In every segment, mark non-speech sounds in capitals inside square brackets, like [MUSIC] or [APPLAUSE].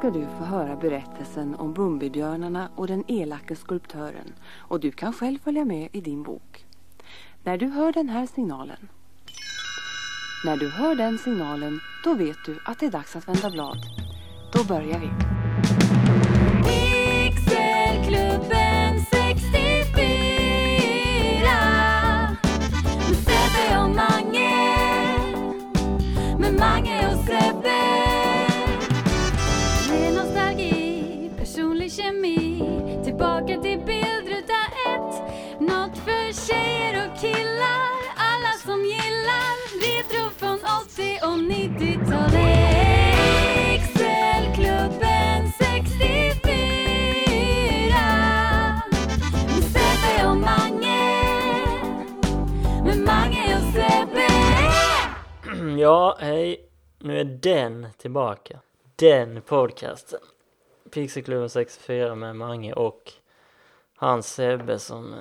ska du få höra berättelsen om Bumbibjörnarna och den elake skulptören och du kan själv följa med i din bok. När du hör den här signalen. När du hör den signalen, då vet du att det är dags att vända blad. Då börjar vi. Tillbaka till bildruta ett Något för tjejer och killar Alla som gillar retro från 80 och 90-talet Pixelklubben 64 Med Sebbe och Mange Med Mange och Sebbe Ja, hej. Nu är den tillbaka. Den podcasten. Pixelklubben 64 med Mange och hans Sebbe som, eh,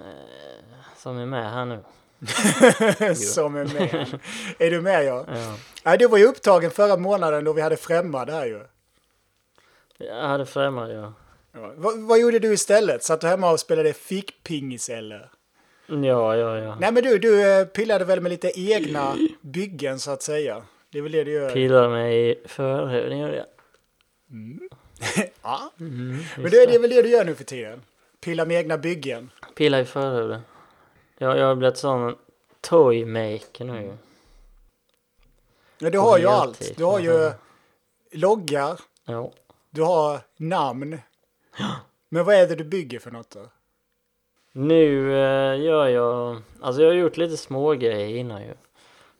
som är med här nu. [LAUGHS] Som är med. är du med ja? Ja. Nej, du var ju upptagen förra månaden då vi hade främmande här ju. Jag hade främmande ja. Ja. Vad, vad gjorde du istället? Satt du hemma och spelade fickpingis eller? Ja, ja, ja. Nej men du, du eh, pillade väl med lite egna byggen så att säga. Det är väl det du gör? Pillade mig i förhuden gjorde jag. [LAUGHS] ja. Mm, Men det, det är väl det du gör nu för tiden? Pilla med egna byggen. Pilla i förhuden. Jag, jag har blivit sån toymaker nu. Ja, du har ju allt. Du har ju loggar, Ja. du har namn. [GASPS] Men vad är det du bygger för något då? Nu eh, gör jag, alltså jag har gjort lite små grejer innan ju.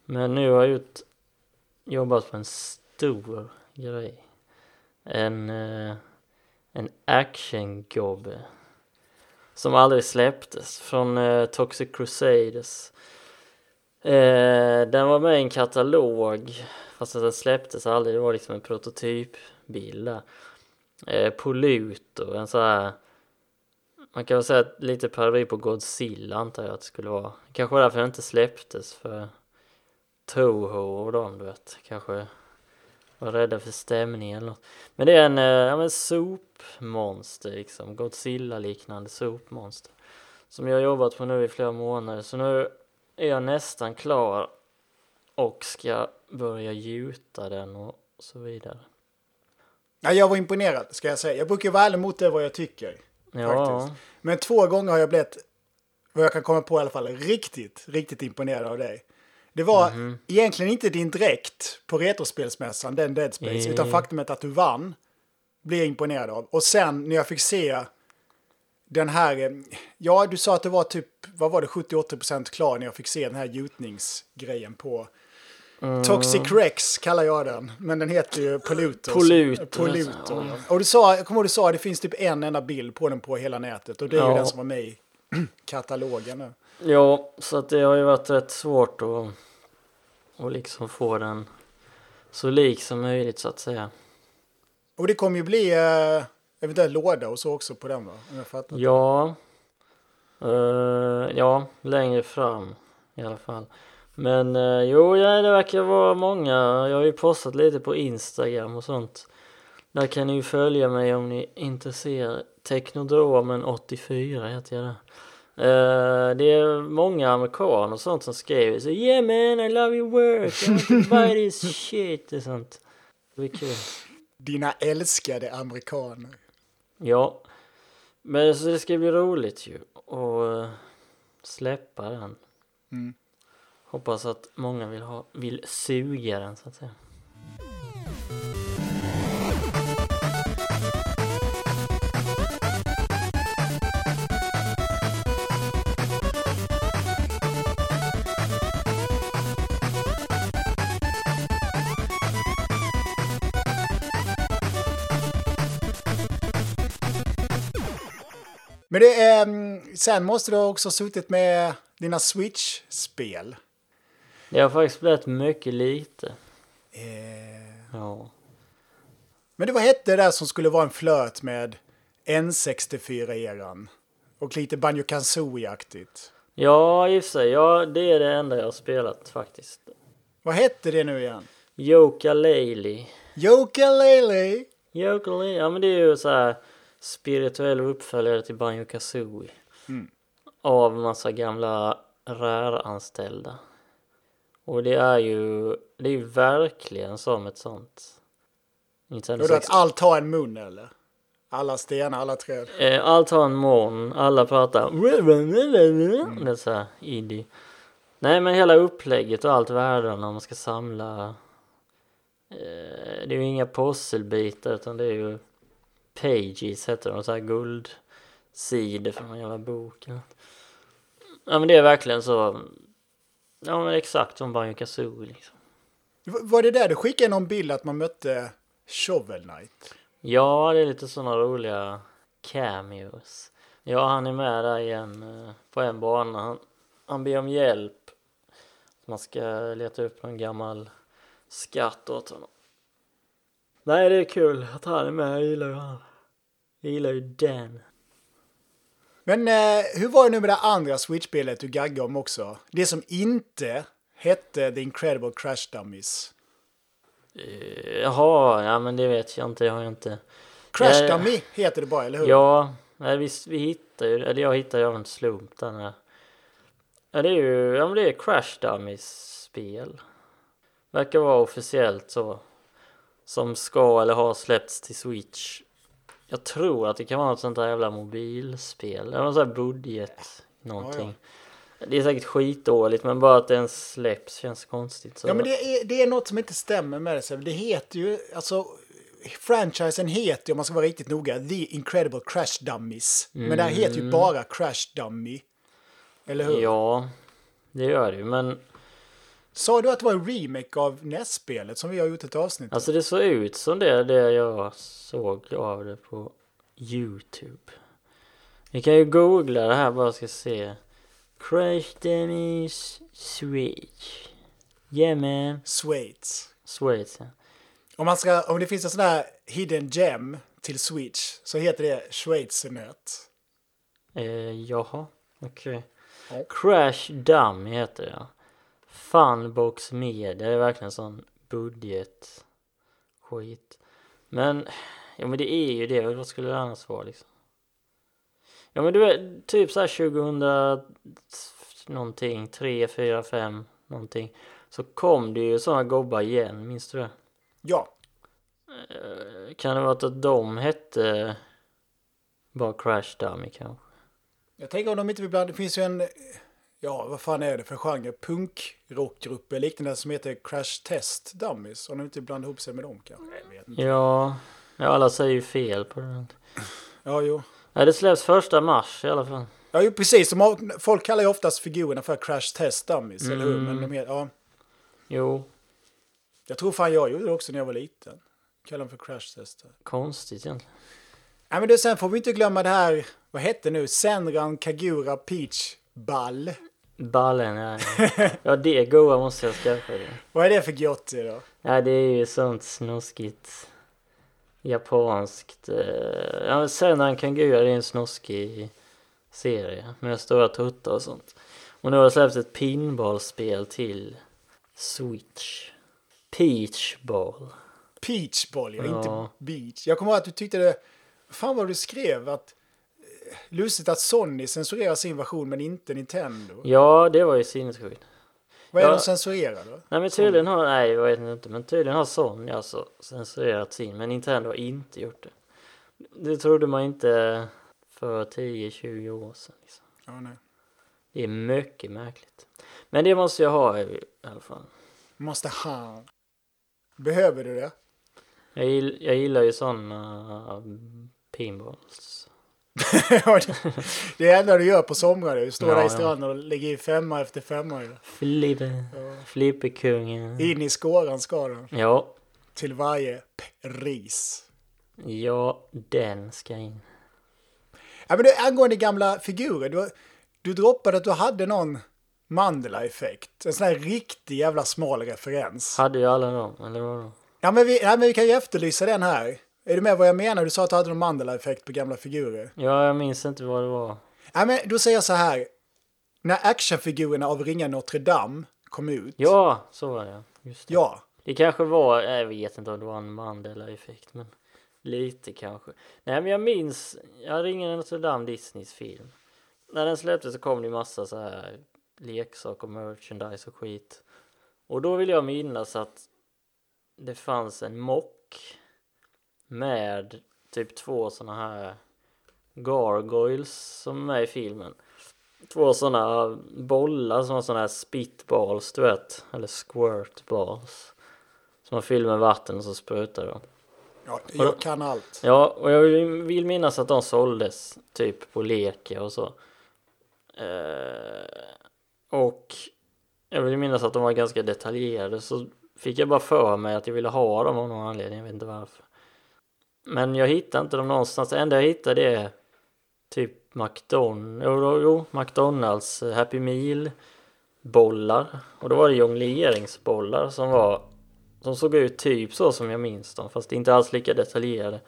Men nu har jag gjort, jobbat på en stor grej. En, eh, en actiongobbe. Som aldrig släpptes från eh, Toxic Crusaders. Eh, den var med i en katalog fast den släpptes aldrig. Det var liksom en prototypbil där. Eh, Polluto, en sån här man kan väl säga att lite parodi på Godzilla antar jag att det skulle vara. Kanske därför den inte släpptes för Toho och dem du vet. Kanske var rädda för stämningen eller något. Men det är en, eh, ja men sopmonster liksom. Godzilla-liknande sopmonster. Som jag har jobbat på nu i flera månader. Så nu är jag nästan klar och ska börja gjuta den och så vidare. Ja, jag var imponerad ska jag säga. Jag brukar vara ärlig mot det vad jag tycker. Ja, Faktiskt. Men två gånger har jag blivit, vad jag kan komma på i alla fall, riktigt, riktigt imponerad av dig. Det var Mhm. egentligen inte din dräkt på Retrospelsmässan, den Dead Space, Mm. utan faktumet att du vann blev jag imponerad av. Och sen när jag fick se den här, eh, ja du sa att det var typ, vad var det, 70-80% klar när jag fick se den här gjutningsgrejen på Mm. Toxic Rex kallar jag den, men den heter ju. Pollutor, Pollutor. ja. ja. Och du sa, jag kommer ihåg du sa det finns typ en enda bild på den på hela nätet och det är ju Ja. den som var med i [CLEARS THROAT] katalogen. Ja, så att det har ju varit rätt svårt att, att liksom få den så lik som möjligt så att säga. Och det kommer ju bli eh, eventuellt låda och så också på den va? Om jag fattar. Ja, eh, ja, längre fram i alla fall. Men eh, jo, ja, det verkar vara många. Jag har ju postat lite på Instagram och sånt. Där kan ni ju följa mig om ni är intresserade. Technodromen 84 heter jag där. Eh, det är många amerikaner och sånt som skriver så Yeah man, I love your work, I want to buy this shit och sånt. Det är kul. Dina älskade amerikaner. Ja, men så det ska bli roligt ju att eh, släppa den. Mm. Hoppas att många vill, ha, vill suga den så att säga. Men det mm, sen måste du också ha suttit med dina Switch-spel. Det har faktiskt blivit mycket lite. Eh, Ja. Men det vad hette det där som skulle vara en flöt med N64-eran? Och lite Banjo Kazooie-aktigt. Ja, i och för sig. Ja, det är det enda jag har spelat faktiskt. Vad hette det nu igen? Yoka Laylee. Yooka-Laylee. Yooka-Laylee, ja men det är ju så här spirituell uppföljare till Banjo Kazooie. Mm. Av massa gamla Rare-anställda. Och det är ju, det är ju verkligen som ett sånt Nintendo då att 64. allt har en mun eller? Alla stenar, alla träd. Eh, allt har en mon, alla pratar Mm. Det är så här indie. Nej men hela upplägget och allt värden när man ska samla eh, Det är ju inga pusselbitar utan det är ju Pages heter de, så här guldsidor från en jävla bok eller. Ja men det är verkligen så Ja men exakt som Banjo Kazooie liksom. Var det där du skickade någon bild att man mötte Shovel Knight? Ja, det är lite sådana roliga cameos. Ja, han är med där igen eh, på en bana. Han, han ber om hjälp. Man ska leta upp någon gammal skatt åt honom. Nej, det är kul att han är med. Jag gillar ju han. Jag gillar ju Dan. Men eh, hur var det nu med det andra Switch-spelet du gaggade om också? Det som inte hette The Incredible Crash Dummies. Eh, Jaha, ja men det vet jag inte. Jag har ju inte... Crash Ja, Dummy heter det bara, eller hur? Ja, nej, visst, vi hittar ju, eller jag hittar ju av en slump den här. Ja det är ju, ja men det är Crash Dummies spel. Verkar vara officiellt så. Som ska eller har släppts till Switch. Jag tror att det kan vara något sånt där jävla mobilspel. Eller något sånt här budget någonting. Det är säkert skitdåligt men bara att det ens släpps känns konstigt. Så. Ja, men det är, det är något som inte stämmer med det. så Det heter ju, alltså, franchisen heter om man ska vara riktigt noga, The Incredible Crash Dummies. Men det här heter ju bara Crash Dummy. Eller hur? Mm. Ja, det gör det ju men Sa du att det var en remake av NES-spelet som vi har gjort ett avsnitt Alltså det såg ut som det, det jag såg av det på Youtube. Vi kan ju googla det här bara ska se. Crash Dummies Switch. Yeah man. Schweiz. Schweiz ja. Om, man ska, om det finns en sån här hidden gem till Switch så heter det schweizernöt. Eh, jaha, okej. Ja. Crash Dummy heter det ja. Funbox Media, är verkligen sån budget skit. Men, ja men det är ju det, vad skulle det annars vara liksom? Ja men du vet, typ såhär 2000 någonting, 3, 4, 5 någonting. Så kom det ju såna gobbar igen, minns du det? Ja, Eh, Kan det vara att de hette bara Crash Dummy kanske? jag tänker om de inte vill blanda, det finns ju en, ja vad fan är det för genre, punkrockgrupper liknande som heter Crash Test Dummies. Om de inte blandar ihop sig med dem kanske. Jag vet inte. Ja, ja alla säger ju fel på det. Ja, jo. Nej, det släpps första mars i alla fall. Ja, jo, precis. De har, folk kallar ju oftast figurerna för Crash Test Dummies, eller hur? Men de heter, ja. Jo, Jag tror fan jag gjorde det också när jag var liten. Kallade dem för Crash Test. konstigt egentligen. Ja, men det, sen får vi inte glömma det här, vad hette nu? Senran Kagura Peach Ball. Ballen, ja. [LAUGHS] Ja, det goa måste jag skaffa det. Vad är det för gott då? Ja, det är ju sånt snuskigt japanskt. eh, Ja, men sen han kan gura, det är en snuskig serie med stora tuttar och sånt. Och nu har det släppts ett pinballspel till Switch. Peachball. Peach Ball, ja, Ja. inte Beach. Jag kommer ihåg att du tyckte det... Fan vad du skrev att... Lustigt att Sony censurerar sin version men inte Nintendo. Ja, det var ju sinnessjukt. Vad är Ja. de censurerar då? Nej men tydligen har, nej jag vet inte, men tydligen har Sony alltså censurerat sin, men Nintendo har inte gjort det. Det trodde man inte för 10-20 år sedan liksom. Ja, nej. Det är mycket märkligt. Men det måste jag ha i alla fall. Måste ha. Behöver du det? Jag, gill, jag gillar ju sådana pinballs. [LAUGHS] Ja, det- är det enda du gör på somrarna. Du står Ja, där i ja. stranden och lägger i femma efter femma. Flippe, Flippekungen. In i skåran ska den. Ja, Till varje pris. ja den ska in. Ja, men du, angående gamla figurer. Du, du droppade att du hade någon Mandela-effekt. En sån här riktig jävla smal referens. Hade ju alla dem, eller vadå? Ja, men vi, ja, men vi kan ju efterlysa den här. Är du med vad jag menar? Du sa att du hade någon Mandela-effekt på gamla figurer. Ja, jag minns inte vad det var. Ja, men då säger jag så här. När actionfigurerna av Ringa Notre Dame kom ut. Ja, så var det. Just det. Ja. Det kanske var, jag vet inte om det var en Mandela-effekt men Lite kanske. Nej men jag minns, jag ringer Notre Dame Disneys film. När den släpptes så kom det massa så här leksaker och merchandise och skit. Och då vill jag minnas att det fanns en mock med typ två såna här gargoyles som är med i filmen. Två såna bollar som var såna här spitballs du vet, eller squirtballs. Som man fyller med vatten och så sprutar de. Ja, jag kan allt. Ja, och jag vill minnas att de såldes typ på Leke och så. Eh, och jag vill minnas att de var ganska detaljerade så fick jag bara för mig att jag ville ha dem av någon anledning, jag vet inte varför. Men jag hittar inte dem någonstans, det enda jag hittade är typ McDonalds, jo, jo, McDonalds eh, Happy Meal bollar. Och då var det jongleringsbollar som var De såg ut typ så som jag minns dem fast inte alls lika detaljerade.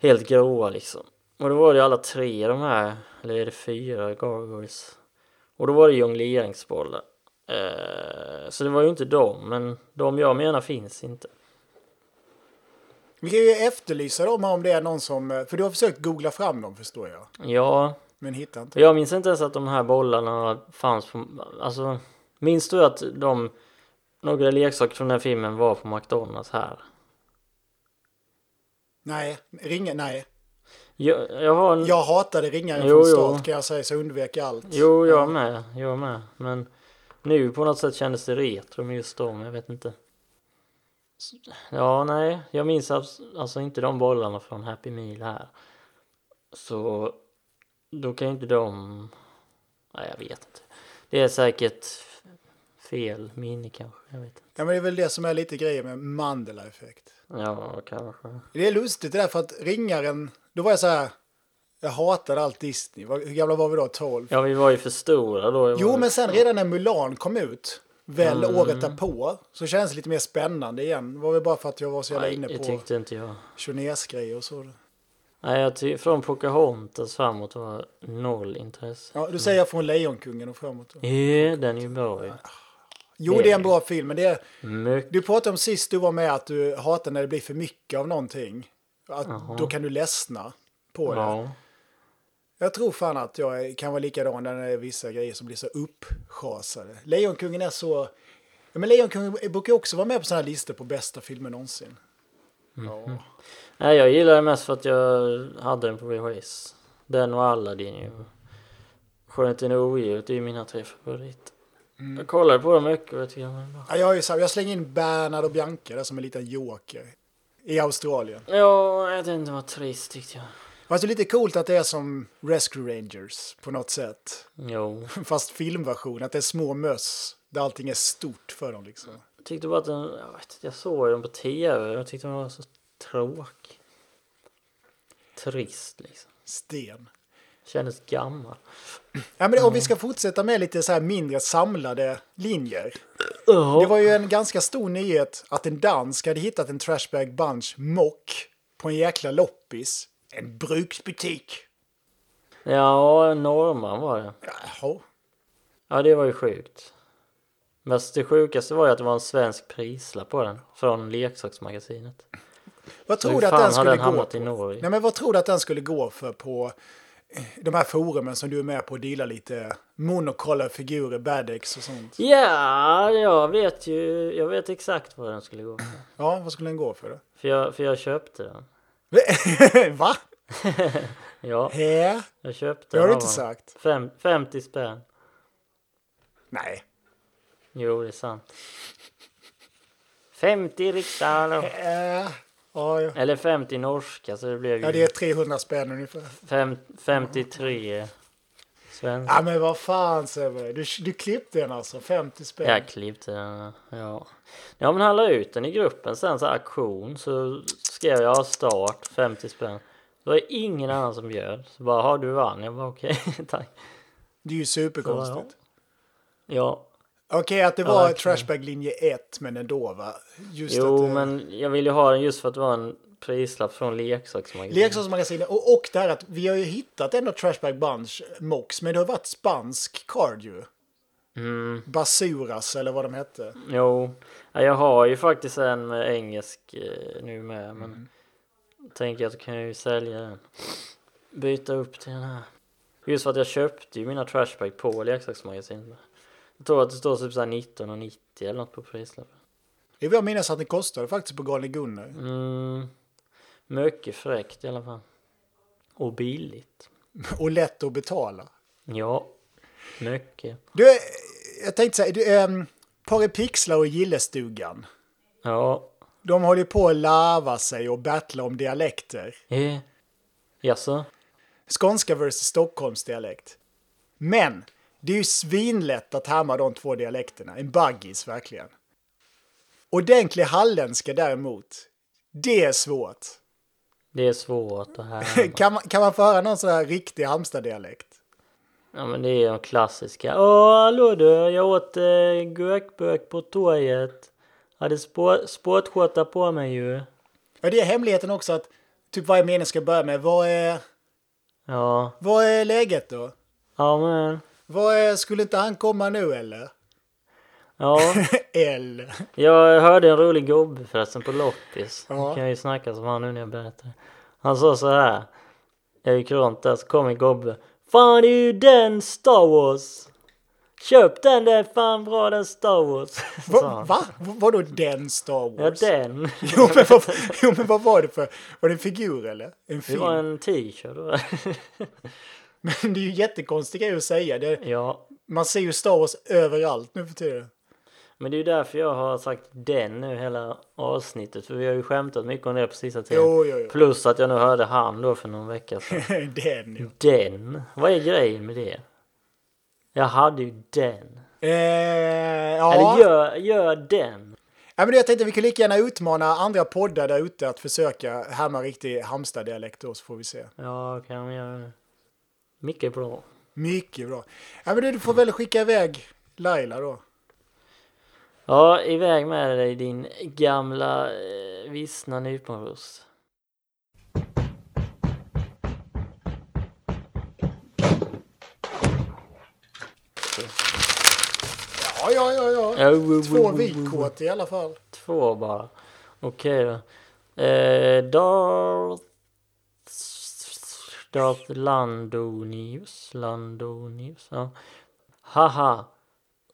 Helt gråa liksom. Och då var det alla tre de här, eller är det fyra gargoyles? Och då var det jongleringsbollar. Eh, så det var ju inte dem, men de jag menar finns inte. Vi kan ju efterlysa dem om det är någon som... För du har försökt googla fram dem förstår jag. Ja, Men hittar inte. jag minns inte ens att de här bollarna fanns på, alltså minns du att de några leksaker från den här filmen var på McDonalds här? Nej, ringa, nej. Jag, jag har en... Jag hatade ringaren Jo, från jo. start kan jag säga, så undvek jag allt. Jo, Ja. jag med. Jag med. Men nu på något sätt kändes det retro med just dem. Jag vet inte. Ja, nej. Jag minns alltså inte de bollarna från Happy Meal här. Så då kan ju inte de... Nej, jag vet inte. Det är säkert fel minne kanske. Jag vet inte. Ja, men det är väl det som är lite grejen med Mandela-effekt. Ja, kanske. Det är lustigt det där för att ringaren, då var jag så här, jag hatade allt Disney. Hur gamla var vi då? 12? Ja, vi var ju för stora då. Jo, men sen redan när Mulan kom ut, väl Mm. året därpå, så känns det lite mer spännande igen. Det var väl bara för att jag var så jävla inne på tyckte inte jag. Journés-grejer och så. Nej, jag ty- från Pocahontas framåt var noll intresse. Ja, du säger från Lejonkungen och framåt. Ja, den är ju bra ju. Jo, det är en bra film, men det är... Mycket. Du pratade om sist du var med att du hatar när det blir för mycket av någonting. Att. Då kan du ledsna på det. Ja. Jag tror fan att jag kan vara likadan när det är vissa grejer som blir så uppschasade. Lejonkungen är så... Ja, men Lejonkungen brukar också vara med på sådana här listor på bästa filmer någonsin. Ja. Nej, jag gillar det mest för att jag hade den på VHS. Den och Aladdin ju. Skönheten och odjuret är ju mina tre favoriter. Jag kollade på dem mycket och jag tycker de. Ja, jag, är så jag slänger in Bernhard och Bianca där som en liten joker. I Australien. Ja, jag vet inte vad trist tyckte jag. Fast det är lite coolt att det är som Rescue Rangers på något sätt. Jo. [LAUGHS] Fast filmversion, att det är små möss där allting är stort för dem liksom. Jag tyckte bara att den, jag vet jag såg den på tv och jag tyckte den var så tråkig. Trist liksom. Sten. Kändes gammal. Ja, men om vi ska fortsätta med lite så här mindre samlade linjer. Ja. Det var ju en ganska stor nyhet att en dansk hade hittat en Trashbag Bunch mock på en jäkla loppis. En bruksbutik. Ja, Norman var det. Jaha. Ja, det var ju sjukt. Men det sjukaste var ju att det var en svensk prislapp på den. Från leksaksmagasinet. Vad tror du att den skulle den gå på? i Norge? Nej, men vad tror du att den skulle gå för på eh, de här forumen som du är med på och dealar lite monocolor figurer, Badex och sånt? Ja, jag vet ju. Jag vet exakt vad den skulle gå för. Ja, vad skulle den gå för då? För jag, för jag köpte den. [LAUGHS] Va? [LAUGHS] Ja, Hä? jag köpte Det har den. du inte sagt. Fem, 50 spänn. Nej. Jo, det är sant. 50 riksdaler. Äh, ja, ja. Eller 50 norska, så det blev ja, det är 300 spänn ungefär. fem, 53 svenska. Ja, men vad fan Sebbe. Du, du klippte den alltså, 50 spänn. Jag klippte den, ja. Ja men han la ut den i gruppen sen så här auktion så skrev jag start 50 spänn. Det var ingen annan som bjöd. Så bara, har du vann? Jag bara okej, [LAUGHS] tack. Det är ju superkonstigt. Ja, Okej, att det Ja, var verkligen. Trashbag linje 1, men ändå va? Just jo att, eh, men jag ville ju ha den just för att det var en prislapp från leksaksmagasinet. Leksaksmagasinet och, och det här att vi har ju hittat ändå Trashbag Bunch Mox, men det har varit spansk card ju. Mm, Basuras eller vad de hette. jo. Ja, jag har ju faktiskt en med engelsk eh, nu med men Mm. tänker jag att kan jag ju sälja den. Byta upp till den här. Just för att jag köpte ju mina trashbag på leksaksmagasinet. Jag tror att det står typ såhär 19,90 eller något på prislappen. Jag vill minnas att det kostade faktiskt på Galne Gunnar. Mm, mycket fräckt i alla fall. Och billigt. Och lätt att betala. Ja, mycket. Du, jag tänkte säga, du, ähm, Paripixlar och Gillestugan. Ja, De håller på att larva sig och battla om dialekter. eh. Jaså? Skånska versus Stockholmsdialekt. Men det är ju svinlätt att härma de två dialekterna. En baggis verkligen. Ordentlig halländska däremot, det är svårt. Det är svårt att härma. [LAUGHS] Kan man, kan man få höra någon sån här riktig Halmstad-dialekt? Ja men det är de klassiska. Åh hallå du, jag åt eh, gurkbök på torget. Hade spå- sportskjorta på mig ju. Ja, det är hemligheten också att typ varje mening ska börja med vad är, Ja, vad är läget då? ja men. Vad är, skulle inte han komma nu eller? Ja, [LAUGHS] eller? jag hörde en rolig gubbe förresten på loppis. Ja. Kan jag ju snacka som han nu när jag berättar. Han sa så här. Jag gick runt där så kom en gubbe. Fan det är ju den Star Wars. Köp den, det är fan bra den Star Wars. [LAUGHS] Va? va? Vadå den Star Ja Wars? den. [LAUGHS] Jo, men vad, jo men vad var det för? Var det en figur eller? En Det film? var en t-shirt. [LAUGHS] Men det är ju jättekonstigt grej att säga. Det, Ja, man ser ju Star Wars överallt nu för tiden. Men det är ju därför jag har sagt den nu hela avsnittet. För vi har ju skämtat mycket om det på sista tiden. Jo, jo, jo. Plus att jag nu hörde han då för någon vecka sedan. [LAUGHS] den ju. Den? Vad är grejen med det? Jag hade ju den. Eh, ja. Eller gör, gör den. ja, men jag tänkte vi kan lika gärna utmana andra poddar där ute att försöka härma riktig Halmstad-dialekt då så får vi se. Ja, kan vi göra. Mycket bra. Mycket bra. Ja, men du, du får väl skicka iväg Laila då. Ja, iväg med dig din gamla eh, vissna nyponros. Ja, ja, ja, ja. Ja, Två vikkort i alla fall. Två bara. Okej då. Eh, Darth... Darth Landonius. Landonius. Ja. Haha.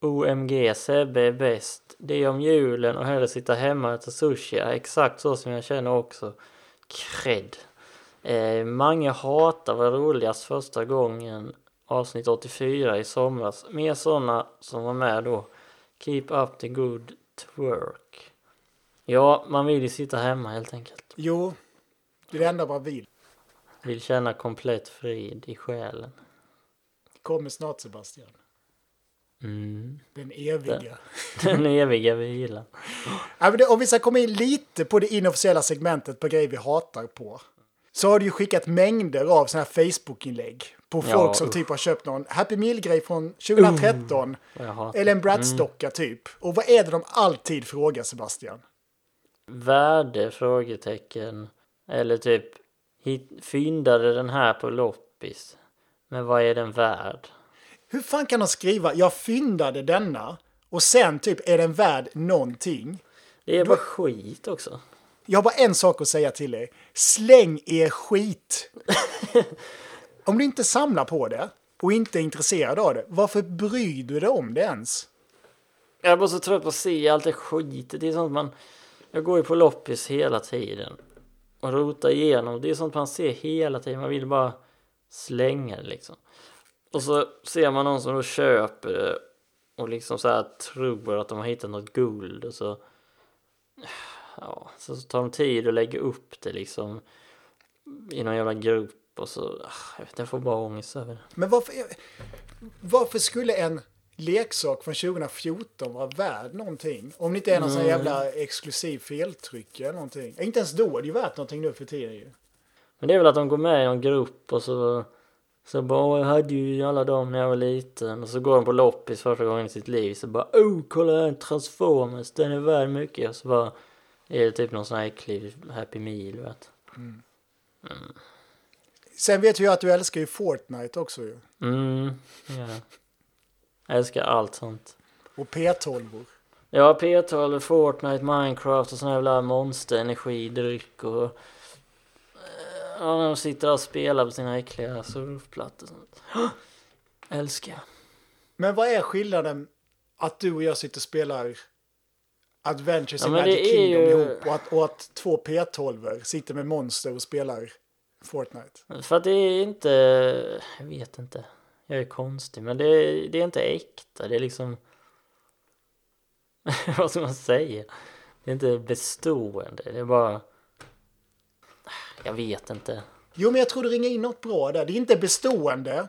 OMG, Sebbe är bäst. Det är om julen och hellre sitta hemma och äta sushi. Exakt så som jag känner också. Cred. Eh, Mange hatar var roligast första gången avsnitt 84 i somras. Mer sådana som var med då. Keep up the good twerk. Ja, man vill ju sitta hemma helt enkelt. Jo, det är det enda man vill. Vill känna komplett frid i själen. Kommer snart Sebastian. Mm. Den eviga. Den eviga vilan. Ja, men det, om vi ska komma in lite på det inofficiella segmentet på grejer vi hatar på. Så har du ju skickat mängder av sådana här Facebook-inlägg på folk Ja, som usch. typ har köpt någon Happy Meal-grej från 2013. Vad jag hatar. Eller en Bratz-docka typ. Och vad är det de alltid frågar Sebastian? Värde? Frågetecken. Eller typ hit, fyndade den här på loppis. Men vad är den värd? Hur fan kan de skriva jag fyndade denna och sen typ är den värd någonting? Det är bara skit också. Jag har bara en sak att säga till er. Släng er skit! [LAUGHS] om du inte samlar på det och inte är intresserad av det, varför bryr du dig om det ens? Jag är bara så trött på att se allt det skitet. Det är sånt man... Jag går ju på loppis hela tiden. Och rotar igenom. Det är sånt man ser hela tiden. Man vill bara slänga det liksom. Och så ser man någon som då köper det. Och liksom så här tror att de har hittat något guld. Och så... Ja, så tar de tid att lägga upp det liksom. I någon jävla grupp. Och så... ah, Jag vet inte, jag får bara ångest över det. Men varför, varför skulle en leksak från 2014 vara värd någonting? Om det inte är någon sån här jävla exklusiv feltryck eller någonting. Inte ens då är det ju värt någonting nu för tiden ju. Men det är väl att de går med i någon grupp och så så bara "Åh, jag hade ju alla dem när jag var liten och så går de på loppis första gången i sitt liv så bara oh kolla en transformers den är värd mycket och så bara är det typ någon sån här äcklig happy meal vet Sen vet ju att du älskar ju Fortnite också ju. Mm, ja. Jag älskar allt sånt. Och P12. Ja, P12, Fortnite, Minecraft och sån här jävla monsterenergidryck och Ja, när de sitter och spelar på sina äckliga surfplattor. och sånt. [GASPS] Älskar jag. Men vad är skillnaden att du och jag sitter och spelar Adventures Ja, in Magic Kingdom ju- ihop och att, och att två P12 sitter med monster och spelar Fortnite? För att det är inte, jag vet inte. Jag är konstig, men det är, det är inte äkta. Det är liksom, [LAUGHS] vad ska man säga? Det är inte bestående. Det är bara, jag vet inte. Jo, men jag tror du ringer in något bra där. Det är inte bestående.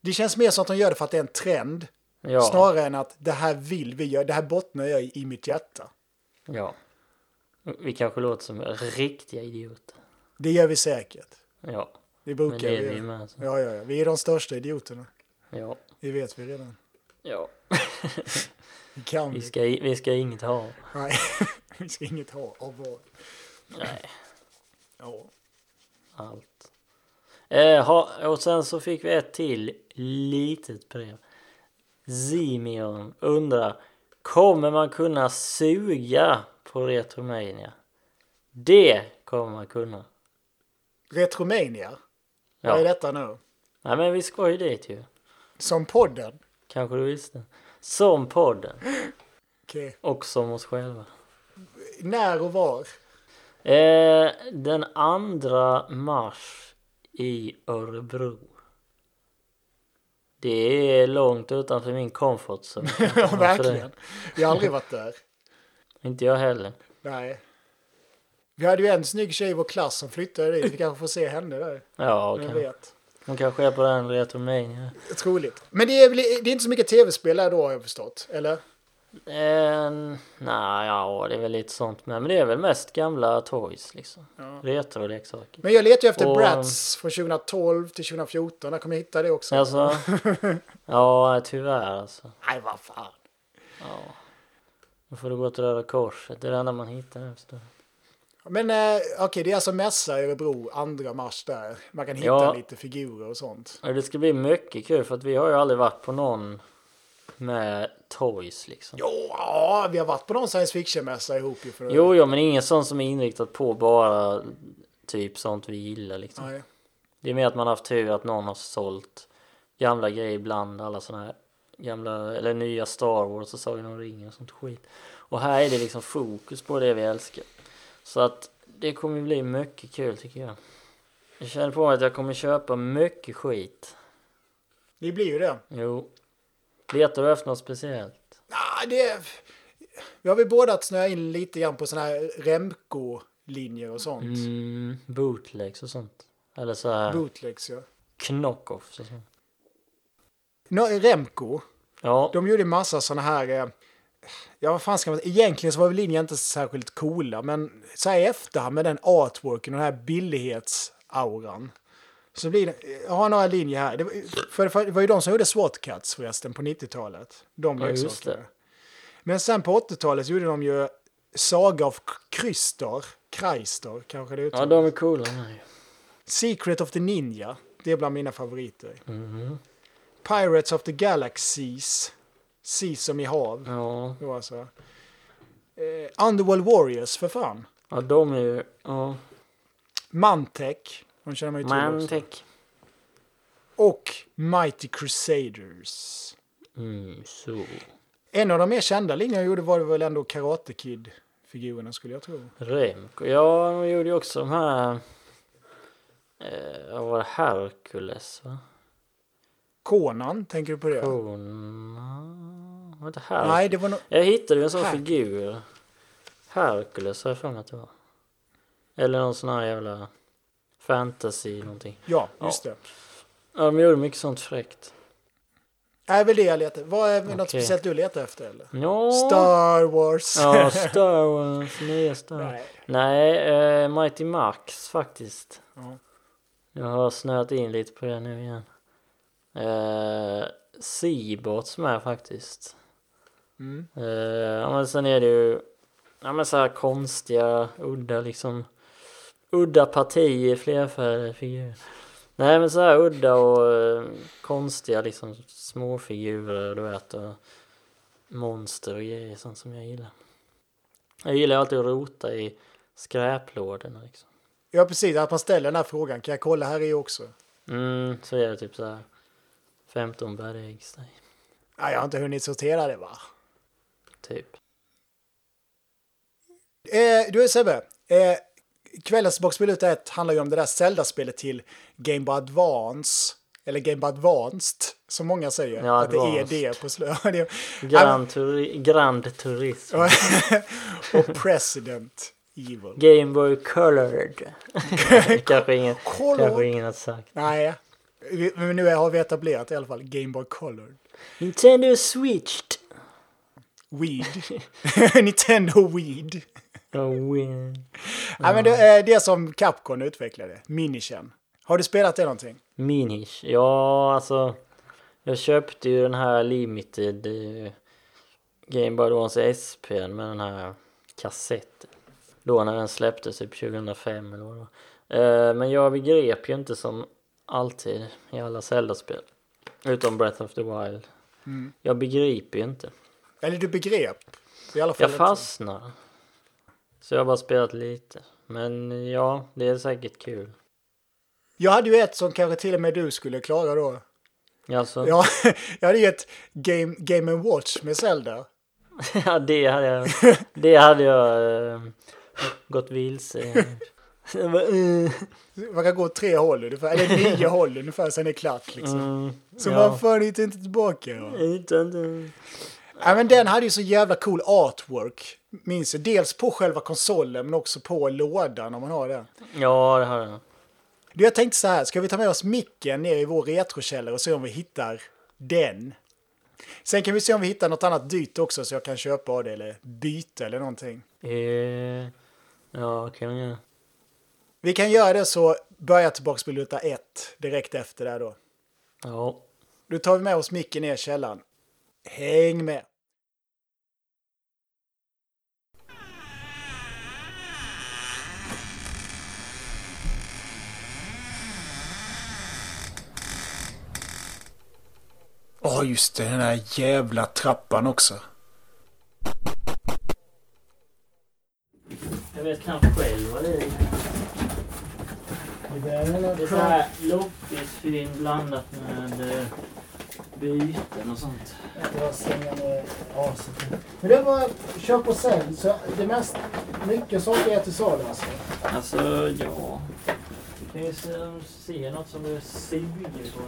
Det känns mer som att de gör det för att det är en trend. Ja, Snarare än att det här vill vi göra. Det här bottnar jag i, i mitt hjärta. ja. Vi kanske låter som riktiga idioter. Det gör vi säkert. Ja, Det men brukar det är vi vi med. så. Ja, ja, ja. Vi är de största idioterna. Ja, Det vet vi redan. ja. [LAUGHS] Det kan Vi vi. ska, vi ska inget ha. Nej, [LAUGHS] vi ska inget ha av vad. Nej, Ja. allt. Eh, ha, och sen så fick vi ett till litet brev. Zimion undrar, kommer man kunna suga på Retromania? Det kommer man kunna. Retromania. Vad är Ja. detta nu? Nej men vi ska ju dit ju. Som podden? Kanske du visste. Som podden. [GASPS] Okej. Och som oss själva. När och var? Eh, den andra mars i Örebro. Det är långt utanför min comfort zone. [LAUGHS] Ja, verkligen. Jag har aldrig varit där. Inte jag heller. Nej. Vi hade ju en snygg tjej i vår klass som flyttade dit. Vi kanske får se henne där. Ja, Vem kan. vet. hon kanske är på den Retromania. Troligt. Men det är, väl, det är inte så mycket tv-spel där då har jag förstått. Eller? Eh, nej, ja det är väl lite sånt med. Men det är väl mest gamla toys liksom. Ja. Retro-leksaker. Men jag letar ju efter Och- Bratz från 2012 till 2014. Där kommer jag hitta det också. Alltså, [LAUGHS] ja tyvärr alltså. Nej, vad fan. Ja. Då får du gå till Röda Korset. Det är det enda man hittar förstår. Men eh, okej, det är alltså mässa i Örebro, andra mars där. Man kan hitta Ja. lite figurer och sånt. Och det ska bli mycket kul för att vi har ju aldrig varit på någon med toys liksom. Jo, ja, vi har varit på någon science fiction-mässa ihop ju. För Jo, jo, men ingen sån som är inriktat på bara typ sånt vi gillar liksom. Nej. Det är mer att man har haft tur att någon har sålt gamla grejer bland alla såna här gamla eller nya Star Wars och Sagan om ringen och sånt skit. Och här är det liksom fokus på det vi älskar. Så att det kommer bli mycket kul tycker jag. Jag känner på mig att jag kommer köpa mycket skit. Det blir ju det. Jo. Letar du efter något speciellt? Ah, det vi har väl båda snöat in lite grann på såna här Remco-linjer och sånt. Mm, bootlegs och sånt. Eller så här Bootlegs, ja. knockoffs och sånt. Nå, Remco, Ja, de gjorde massa såna här... Eh, ja, vad fan ska man Egentligen så var väl linjen inte särskilt coola, men så här i efterhand med den artworken och den här billighetsauran. Så blir det, jag har några linjer här. Det var, för, för, det var ju de som gjorde SWAT Cats förresten på 90-talet. De Ja, leksakerna. Men sen på 80-talet så gjorde de ju Saga of Krystar. Krystar kanske det ja uttalas. de är coola ju. Secret of the Ninja. Det är bland mina favoriter. Mhm. Pirates of the Galaxies. Seas som i hav. Ja. Det var alltså. Eh, Underworld Warriors för fan. ja, de är ju... Ja. Mantech. De känner man ju till också. Och Mighty Crusaders. Mm, så. En av de mer kända linjerna jag gjorde var det väl ändå Karate Kid-figurerna skulle jag tro. Remco. Ja, de gjorde ju också de här... Eh, vad var det? Hercules, va? Conan, tänker du på det? Kona... Var det inte Hercules? Nej, det var nog... Jag hittade ju en sån Her- figur. Hercules har jag för mig att det var. Eller någon sån här jävla fantasy någonting. Ja, just det. Ja, de gjorde mycket sånt fräckt. är väl det jag letar Vad är något Okej. speciellt du letar efter eller? Ja. Star Wars. Ja, Star Wars, nya Star Wars. Nej. Nej, eh, Mighty Max faktiskt. Ja. Jag har snöat in lite på det nu igen. Eh, Seabots med faktiskt. Mm. Eh, ja, men sen är det ju ja, men så här konstiga, udda liksom. Udda partier, flerfärgade figurer. Nej men så här udda och eh, konstiga liksom småfigurer du vet och monster och grejer sånt som jag gillar. Jag gillar alltid att rota i skräplådorna liksom. Ja, precis. Att man ställer den här frågan. Kan jag kolla här i också? Mm, så är det typ så här 15 bad eggs. Nej, Nej, jag har inte hunnit sortera det va? typ. Eh, du Sebbe, eh, kvällens Boxbiluta 1 handlar ju om det där Zelda-spelet till Game Boy Advance. Eller Game Boy Advanced, som många säger. Ja, att det är Advanced. det på slutet. [LAUGHS] Grand, turi Grand Turism. [LAUGHS] och President Evil. Game Boy Colored. [LAUGHS] kanske, ingen, Colored. kanske ingen har sagt. Nej, men nu har vi etablerat i alla fall Game Boy Color. Nintendo Switched. Weed. Nintendo Weed. Ja, men det är det som Capcom utvecklade, Minishen. Har du spelat det någonting? Minish. Ja, alltså. Jag köpte ju den här limited eh, Game Boy Advance SP med den här kassetten. Då när den släpptes, typ 2005 eller vad det var. Eh, men jag begrep ju inte som alltid i alla Zelda-spel. Utom Breath of the Wild. Jag begriper ju inte. Eller du begrep? I alla fall Jag fastnar. Så jag har bara spelat lite. Men ja, det är säkert kul. Jag hade ju ett som kanske till och med du skulle klara då. Alltså, Ja, [LAUGHS] jag hade ju ett Game, game Watch med Zelda. [LAUGHS] Ja, det hade jag, det hade jag eh, gått vilse i. Eh, Man kan gå åt tre håll ungefär, eller nio [LAUGHS] håll ungefär, sen är det klart liksom. mm, Så ja. man får inte, inte tillbaka. Utan, Ja, men den hade ju så jävla cool artwork. Minns jag. Dels på själva konsolen men också på lådan om man har den. ja, det hade jag. Du, jag tänkte så här, ska vi ta med oss micken ner i vår retrokällare och se om vi hittar den? Sen kan vi se om vi hittar något annat dyrt också så jag kan köpa av det eller byta eller någonting. Eh, ja, kan jag göra. Vi kan göra det så börja tillbaks på luta 1 direkt efter där då. Ja. Då tar vi med oss micken ner i källaren. Häng med! Åh, just det, den här jävla trappan också. Jag vet knappt själv vad det är. Det är så här loppisfynd blandat med eh, byten och sånt. Men det var köp och sälj, så det mest, mycket saker är till salu alltså. Alltså, ja. Du kan ju se något som du suger på.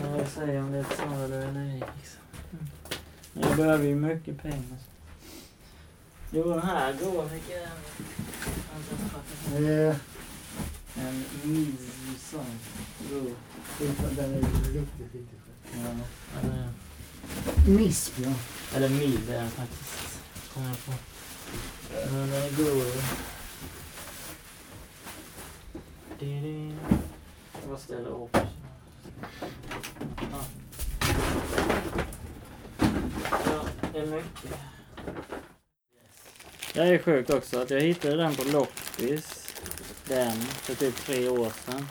Kan jag säga om det är ett salu eller ej. Liksom. Men jag behöver ju mycket pengar. Jo, den här går mycket. Eh, En. God. Den är riktigt, riktigt Ja, eller, Misp, ja. eller mild är den faktiskt. Kommer jag på. Men den är god. Ställer upp. Ja. Ja, det är mycket. Jag är sjuk också att jag hittade den på loppis. Den för typ tre år sedan.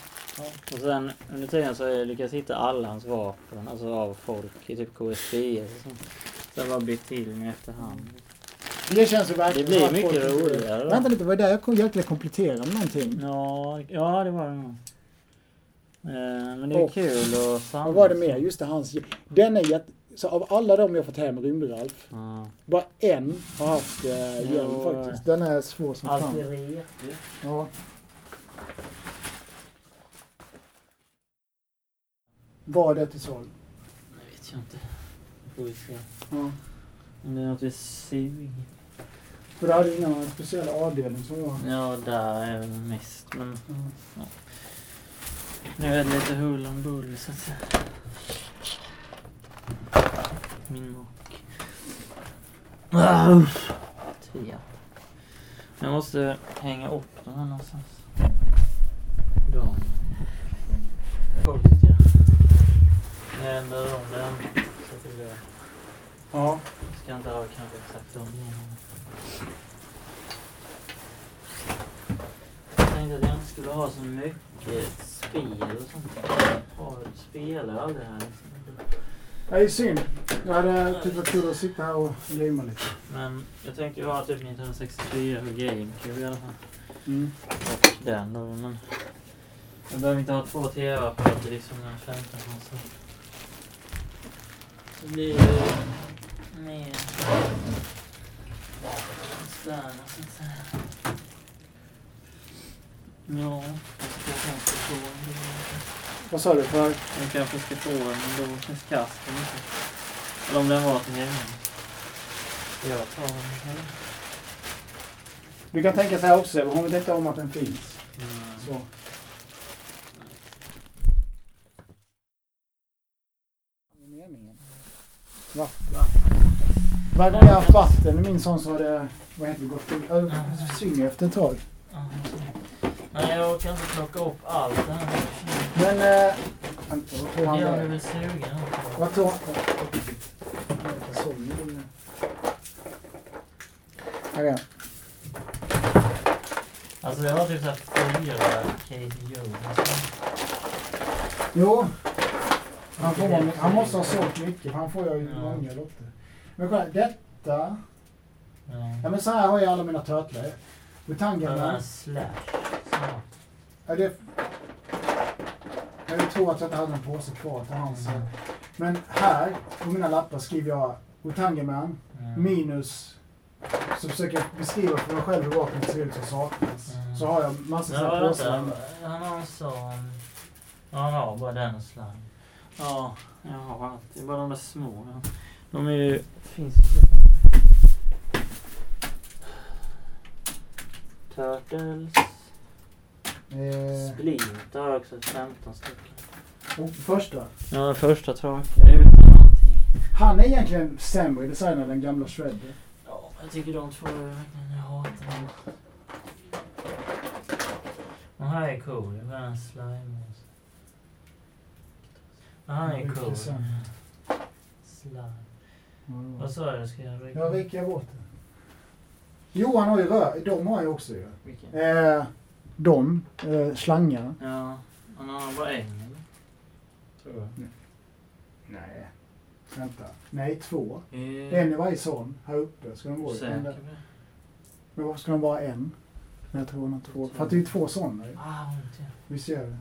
Och sen under tiden så har jag lyckats hitta alla hans vapen, alltså av folk i typ KSPS och sånt. Så det har bara blivit till med efterhand. Det känns ju Det verkligen blir som att mycket roligare då. Vänta lite, var det där jag kom hjälpte dig komplettera med någonting? Ja, ja det var det nog. Eh, Men det är Och- kul att. Vad var det mer? Just det, hans... Den är jätte... Så av alla de jag fått hem, Rymd-Ralf, Ja. bara en har haft eh, hjälm Ja. faktiskt. Den är svår som fan. är. Ja. Var det till salu? Det vet jag inte. Får vi se. Ja. Om det är något vi suger. För det hade ingen speciell avdelning som var... Ja, där är det mest. Men Ja. Nu är det lite hull om bull så att säga. Min mock. Ah. Jag måste hänga upp den här någonstans. Då. Folket ja. Jag ändrar om den. Så att det. Ja. Ska inte ha kanske exakt om igen. Jag tänkte att jag inte skulle ha så mycket spel och sånt. Har- Spelar aldrig här liksom. Det är synd. Jag hade tyckt varit kul att sitta här och gamea lite. Men jag tänkte ju ha typ 1964 och GameCube i alla fall. Mm. Och den då, men... Jag behöver inte ha två tv-apparater liksom när jag 15 så. Så blir det mer... Sådär, så att säga. Ja, jag kanske ska få en. Vad sa du? För... Jag kanske ska få en då, tills kasten inte. Eller om den var till hemma. Jag tar den hemma. Du kan tänka så här också, hon vet inte om att den finns. Mm. Så. Va? Varje gång jag har haft vatten i min sån så har det, vad heter det, gått ö- synger efter ett tag. Nej, jag orkar inte plocka upp allt det här. Men, eh, vad tror han Jag är väl sugen. Vad tror han? Här är han. Alltså jag har typ såhär fyra Jones. Jo. Han, får, han måste ha sålt mycket, för han får ju Ja. många lotter. Men kolla, detta. Ja. Ja men så här har jag alla mina här där. slash. Ja, det... Jag tror att jag inte hade en påse kvar till hans. Mm. Men här, på mina lappar, skriver jag Butangerman Mm. minus... Så försöker jag beskriva för mig själv hur vapnet ser ut som saknas. Mm. Så har jag massor Ja, sådana påsar. Han har en sån. Ja, han har bara den och slime. Ja, jag har allt. Det är bara de där små. Ja. De är ju... Finns ju... Turtles. Eh, Splint har jag också ett 15 stycken. och första. Ja, den första tråkiga utan någonting. Han är egentligen sämre design än den gamla Shredder. Ja, jag tycker de två är verkligen... Jag hatar dem. Den här är cool. Det är en slime. Den här är cool. Slime. Vad sa du? Ska jag rycka? Ja, är bort det? Johan har ju rör. De har jag också ju. Vilken? Eh, de, eh, slangarna. Ja, han har bara en eller? Tror jag. Nej. Vänta. Nej, två. Eh, En i varje sån. Här uppe ska de vara. Säker där. det? Men varför ska de vara en? Men jag tror han har två. För att det är två sådana ju. Ah. Visst gör det?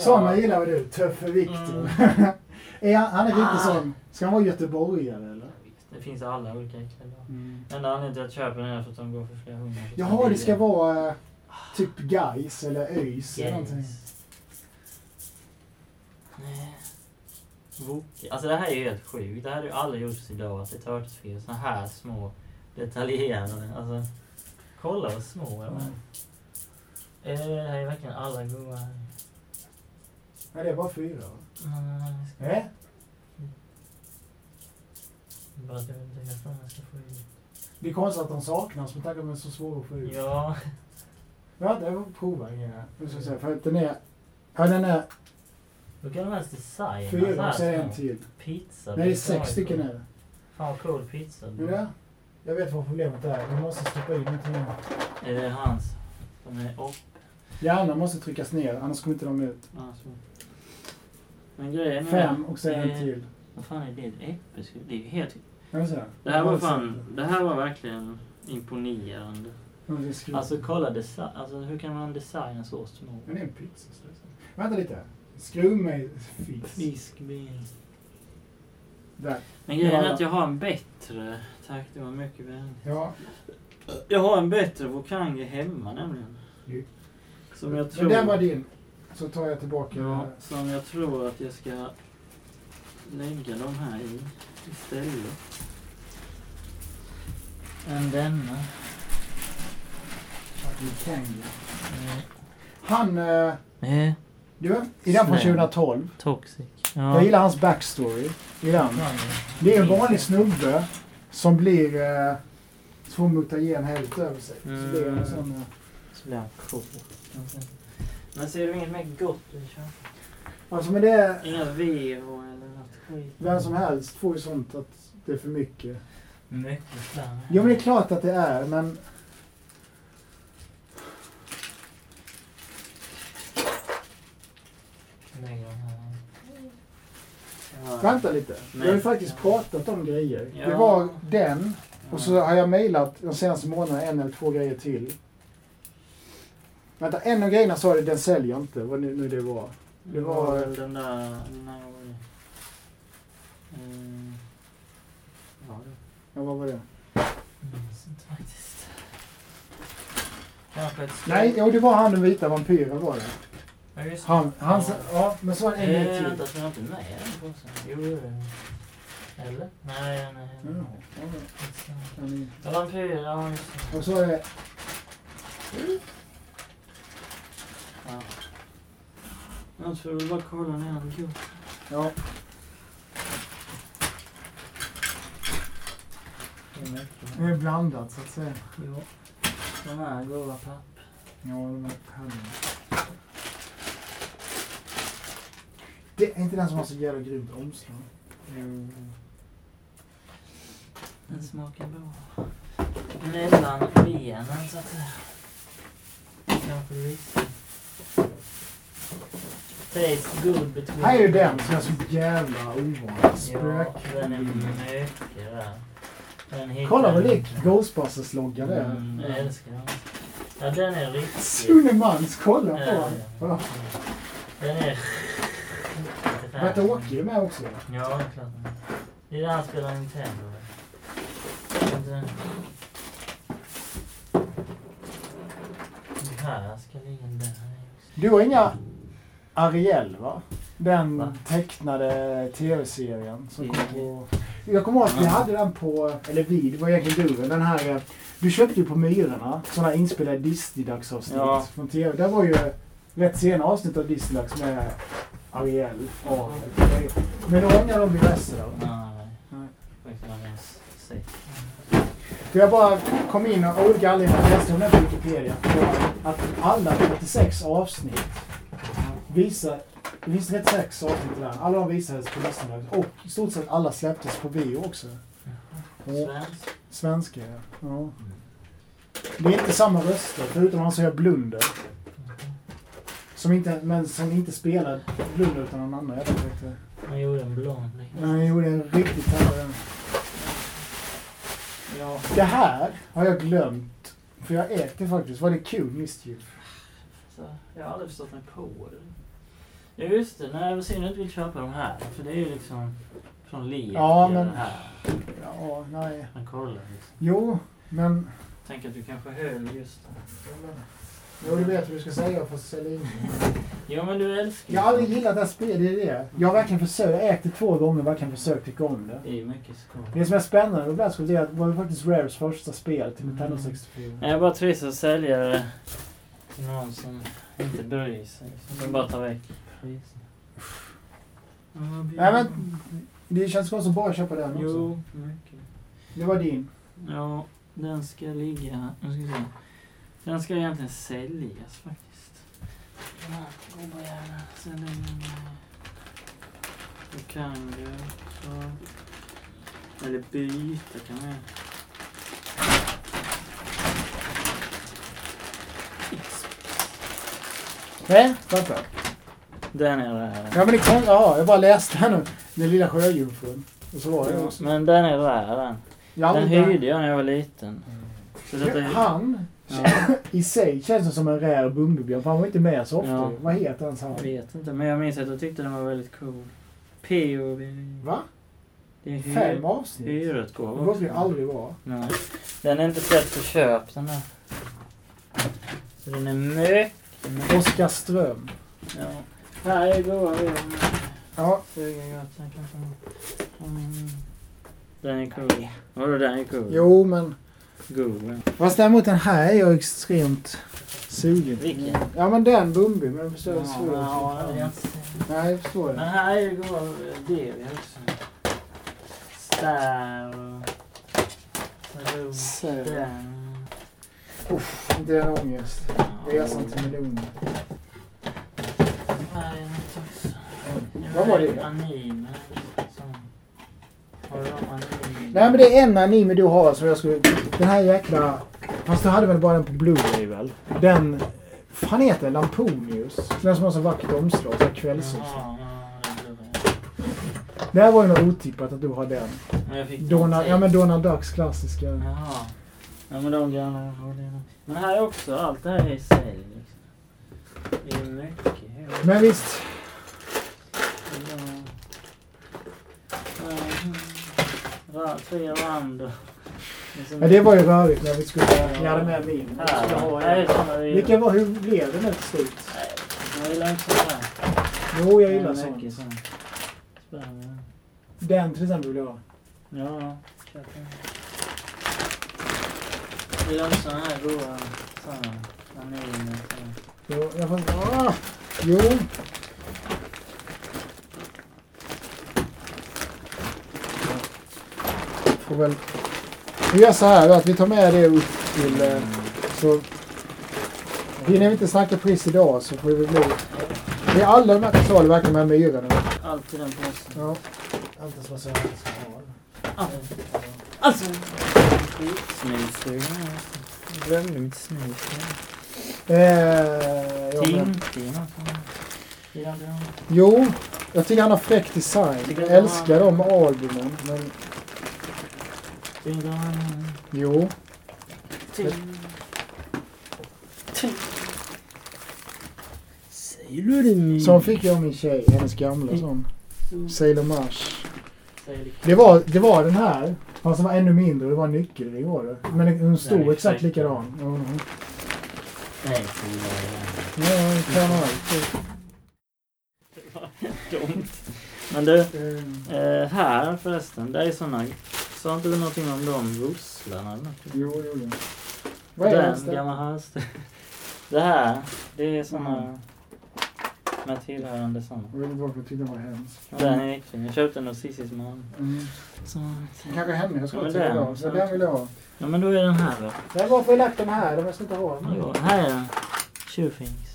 Sådana gillar väl du? Tuffe Viktor. Mm. [LAUGHS] är han, han är Ah. riktigt sån. Ska han vara göteborgare eller? Det finns alla olika lag. Mm. Enda anledningen till att jag köper den är för att de går för flera hundra. Jaha, det ska vara eh, typ Gais eller ÖIS eller någonting. Nej. Wok- Alltså det här är ju helt sjukt. Det här hade ju aldrig gjorts idag att det är törtelsfel. Såna här små detaljerade. Alltså, kolla vad små jag var. Mm. Eh, Det här är verkligen alla goda här. Nej, det är bara fyra jag ska- Nej? Bara att inte jag ska få ut. Det är konstigt att de saknas med tanke på att de är så svåra att få ut. Ja. Ja, det var prova igen här. Nu ska jag säga, för att den är... Ja, den är Då kan helst designa fyra och så är det en till. Pizza. Nej, det är sex stycken är det. Fan vad cool pizza. Det, jag vet vad problemet är. Vi måste stoppa in någonting annat. Är det hans? De är upp. Hjärnan måste tryckas ner, annars kommer inte de ut. Ja, så. Men grejen är... Fem och så en till. Vad fan är det? Äppelskruv? Det är ju helt... Det här var fan... Det här var verkligen imponerande. Alltså kolla design. Alltså hur kan man designa så små? Men det är en pizza. så det. Vänta lite. Skruv mig fisk. Där. Men grejen är Ja. att jag har en bättre... Tack, det var mycket vänligt. Ja. Jag har en bättre Vokange hemma nämligen. Jo. Som jag Men tror... den var din. Så tar jag tillbaka. Ja, som jag tror att jag ska lägga de här i istället. Än denna. Kangi. Eh, Han... Eh, Eh, du, i den från Snäll. 2012. toxic. Jag gillar hans backstory i den. Det är en vanlig snubbe som blir eh, får mutagen helt över sig. Så det är en Mm. sån... Eh, Så blir han cool. Men ser du inget mer gott köper? alltså men det är... Inga Vero eller något skit? Vem som helst får ju sånt att det är för mycket. Mycket slarv. Jo men det är klart att det är, men... Lägger de här. Ja. Vänta lite. Vi har ju Nej. faktiskt pratat om grejer. Ja. Det var den, och så har jag mejlat de senaste månaderna en eller två grejer till. Vänta, en av grejerna sa du, den säljer inte. Vad nu, nu det var. Det var den där... Det. Mm. Ja, det Ja, vad var det? minns inte faktiskt. Nej, jo det var han den vita vampyren var det. Ja, just det. Han, han, Ja. ja, men så var det Eh, vänta, så jag inte med den påsen? Jo. Eller? Nej, nej. Ja, nej. ja, ja, ni- Ja, ja just det. Och så är det, Ja. Jag tror du bara kolla ner den god. ja. Det är är blandat så att säga. Jo. De här goda papper. Ja, de är härliga. Det är inte den som har så jävla grymt omslag. Jo. Den smakar bra. Mellan benen så att säga. Kanske visste. Tastes good between... Här är ju den som är så jävla ovanlig. Ja, Spök. den är mycket där. Kolla vad lik Ghostbusters-logga det är. Mm, jag älskar den. Ja, den är riktigt... Sunnemans, kolla på Ja, den. ja. Ja. Den är... Vart Åke är med också? Ja, det är klart. Det är där han spelar Nintendo. Här ska ligga där. Du har inga Ariel va? Den Va? tecknade tv-serien som kom på... Jag kommer ihåg att vi hade den på, eller vi, det var egentligen du, den här... Du köpte ju på Myrorna sådana inspelade Disney-dagsavsnitt Ja. från tv. Det var ju rätt sena avsnitt av Disney-dags med Ariel. Och, men då ångrar de diverse då. Nej. Nej. Det. För jag bara kom in och av olika anledningar läste om den på Wikipedia. Att alla 36 avsnitt visar... Det finns 36 avsnitt där. Alla de visades på Disney. Och i stort sett alla släpptes på bio också. Och Svensk. svenska, ja. Det är inte samma röster, förutom han som gör Blunder. Som inte, men som inte spelar Blunder utan någon annan. Jag vet inte. Han gjorde en blond. Nej, jo, det är en riktigt härlig. Ja. Det här har jag glömt. För jag äter faktiskt. Var det kul Mischief? Jag har aldrig förstått mig på det. Ja just det, nej vad synd att du inte vill köpa de här. För det är ju liksom från Lek. Ja, men- här. Ja, nej. Man kollar liksom. Jo, men... Tänk att du kanske höll just det. Jo, du vet hur du ska säga för att sälja in. Jo men du älskar Jag har aldrig gillat det här spelet, det är det. Jag har verkligen försökt. Jag ätit det två gånger och verkligen försökt tycka om det. Det är mycket skoj. Det som är spännande med Blast det är att det var faktiskt Rares första spel till Nintendo Mm. 64. Jag är bara trist att sälja det till någon som inte bryr sig. Som bara tar väck priserna. Nej, men det känns konstigt att bara köpa den också. Jo, mycket. Det var din. Ja, den ska ligga... Nu ska vi se. Den ska egentligen säljas faktiskt. Den här gubbarjäveln. Sen den... Då kan du också... Eller byta kan man Nej, vänta. Den är där. Ja, men det kom... Ja, jag bara läste här nu. Den lilla sjöjungfrun. Och så var det också. Men den är där den. Jag Den hyrde jag när jag var liten. Så detta är... Han Ja, i sig känns som en rär Bumbibjörn. För han var inte med så ofta. Ja. Vad heter hans han? jag vet inte, men jag minns att jag tyckte den var väldigt cool. POV. Va? Det är Fem avsnitt? Det hyretgåva borde det aldrig vara. Nej. Den är inte släppt på köp den här. Så den är mycket, Oskar Ström. Ja. Här är goa. Ja, Mm. Den är cool. Vadå den är cool? jo men... God. Fast däremot den här är jag extremt sugen på. Vilken? Ja men den Bumbi, men jag förstår Ja, det svårt. ja, det är inte- Nej, jag förstår det. här är ju goda Devi också. Ro- Så. Den. Inte den ångest. Resan till. Här är något också. Vad var det? Anime. Som- Har du anime? Nej men det är en anime du har som jag skulle... Den här jäkla... Fast du hade väl bara den på Blu-ray väl? Den... Fan heter den? Lamponius? Den som har så vackert omslag. Så här ja, det här var ju nog otippat att du har den. Men jag fick den ja men Donald Ducks klassiska. Jaha. Ja men de gamla. Men här är också, allt det här är i sälj. Liksom. Det är mycket. Men visst, Ja, tre rand. Ja, det var ju rörigt när vi skulle... Ni hade med min. Vi skulle ha Nej, en. såna vi... Vilka var, hur blev det nu till slut? Jag gillar inte sånt här. Jo, jag gillar sånt. Spännande. Den till exempel vill jag ha. Ja, köp den. Jag gillar inte såna här goda såna. Vanilj. Jo, jag får... Ah! Jo. Får väl... Vi gör så här att vi tar med det upp till... eh, Så... Hinner vi inte snacka pris idag så får väl bli... Det är alla de här kontrollerna verkligen med myrorna. Allt i den påsen. Ja. Allt som jag säger att ska ha. Allt. Alltså! Jag glömde mitt snus. Eh, Tintin jo, jag tycker han har fräck design. Jag älskar de albumen. Men jo. Sailor Moon. Sån fick jag av min tjej, hennes gamla Mm. sån. Sailor Mars. Det var, det var den här. Fast den var ännu mindre. Det var en nyckelring var det. Men är stod exakt exakt likadan. Ja. Nej, Sailor Ja, det kan. [LAUGHS] Dumt. Men du, Eh, eh, här förresten, det är såna... Sa inte du någonting om de vusslarna eller något? Jo, jo, jo. Vad är Den det? gamla halsduk. [LAUGHS] Det här, det är såna... Med tillhörande såna. Jag vet inte varför jag tyckte den var hemsk. Den är äcklig. Jag köpte den hos Cissis man. Mm. Så. Kanske henne jag ska Ja, ha den. idag. Så den vill jag ha. Ja men då är den här då. Men varför har jag lagt den här? De ska inte ha den. Här är den. Tjurfings.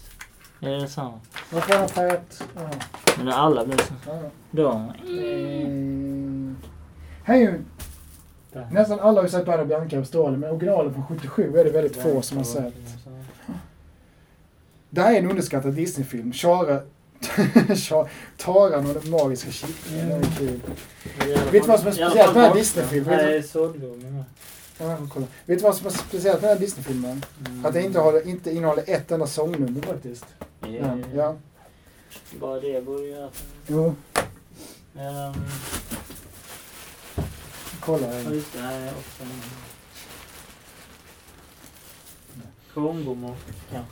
Är det samma? Varför har färgat? Ja, Men det alla blir så. ja. Då. Mm. Här är ju Där. nästan alla har ju sett Banner Bianca på Stålen, men originalen från 77 är det väldigt få som har sett. Det här är en underskattad Disney-film. Chara... [LAUGHS] Taran och den magiska är kul. Vet du vad som är speciellt med den här Disney-filmen? Ja, kolla. Vet du vad som är speciellt med den här Disney-filmen? Mm. Att det inte, har, inte innehåller ett enda sångnummer faktiskt. Ja. ja. Bara det borde ju att... Jo, Um, kolla. ja, här. just det, här är också en... Kongomock kanske.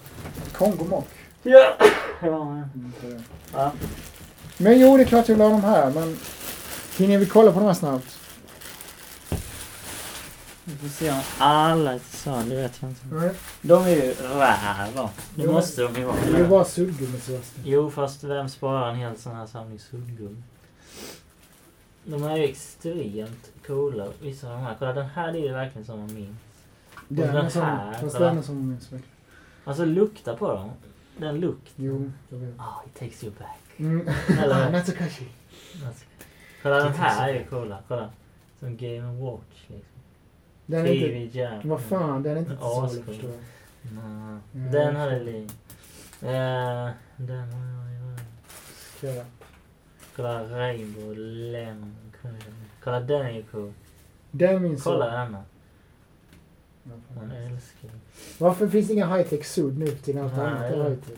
Kongo Mock. Ja! Ja, Mm, ja. Men jo, det är klart jag vill ha de här, men hinner vi kolla på de här snabbt? Vi får se om alla är till salu, det vet jag inte. Nej. De är ju räva. Det Jo, måste de ju vara. Det är bara suddgummi Sebastian. Jo, fast vem sparar en hel sån här samling suddgummi? De är ju extremt coola, vissa av de här. Kolla, den här det är ju verkligen som man minns. Den den är som, här, fast kolla. den är som minns verkligen. Alltså lukta på dem. Den lukt. Jo, jag vet. Ah, it takes you back. Mm. Eller- [LAUGHS] Natsukashi. Alltså, kolla, den här är ju coola. Kolla. Som Game Watch liksom. Den är inte... Jam. Vad fan, den är inte till salu Ascool. förstår jag. Nej. Mm. Den hade Li. Eh, den har jag ju. Skräp. Kolla Rainbow Lemon. Kolla den är ju cool. Den minns Kolla jag. denna. Man älskar Varför finns det inga high-tech sudd nu till allt Nej. annat är high-tech?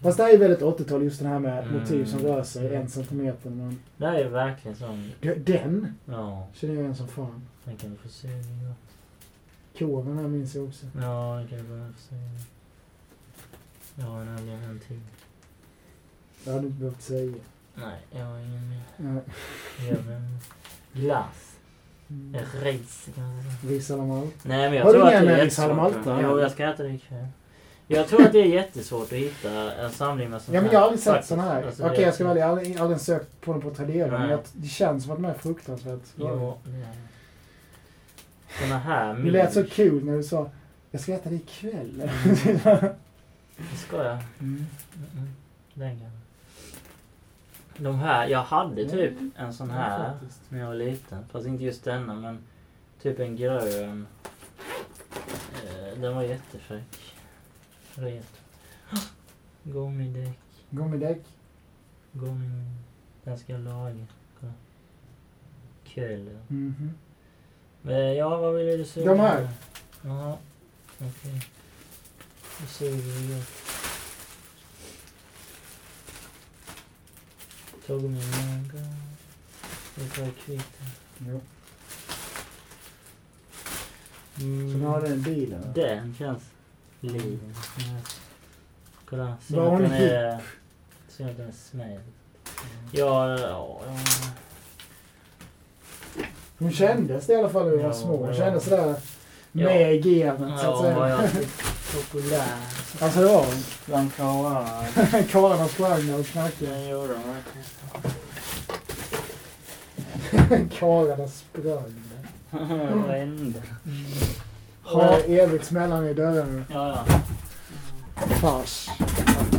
Fast det här är väldigt 80-tal, just den här med Mm. motiv som rör sig en centimeter. Men Det här är verkligen sån. den Ja, känner jag igen som fan. Den kan få se. Ja, Koven här minns jag också. Ja, den kan få se. Jag har nämligen en till. Det hade du inte behövt säga. Nej, jag har ingen mer. Nej. Jag har en glass. Mm. En ris kan man säga. Ris à la Mal. Nej men jag Har tror att det är en alla jättesvårt. Malta? Jo, jag ska äta det ikväll. Jag tror att det är jättesvårt att hitta en samling med sånt Ja men här. jag har aldrig sett såna här. Alltså, Okej det- jag ska välja, jag har aldrig, sökt på dem på Tradera. Men Nej. jag, det känns som att de är fruktansvärt bra. Jo, är Såna här Det lät så kul när du sa jag ska äta det ikväll. Det ska [LAUGHS] jag. Mm. Mm, mm. Gamla. De här, jag hade typ en sån Ja, här faktiskt. när jag var liten. Fast inte just denna men typ en grön. Eh, den var jättefräck. Ret. [GASPS] Gummidäck. Gummidäck. Gummi... Den ska jag laga. Kolla. Kölen. Mhm. Men Eh, ja, vad ville du se? De här. Ja, okej. Då suger vi gott. Tog min manga. Det var kvitt. Ja. Mm. Så nu har du en bil eller? Den känns liten. Mm. Kolla, se om den är... Se om den är smäll. Mm. Ja, ja, ja. Hon kändes det i alla fall när vi var Ja, små. Hon ja. kändes sådär Ja. med i gamet så att Ja, var ju säga. alltid populär Alltså det var hon. bland karlarna. Karlarna sprang och knackade. Den gjorde hon verkligen. Karlarna sprang. Det är evigt smällande i dörren. Ja, ja. Fars.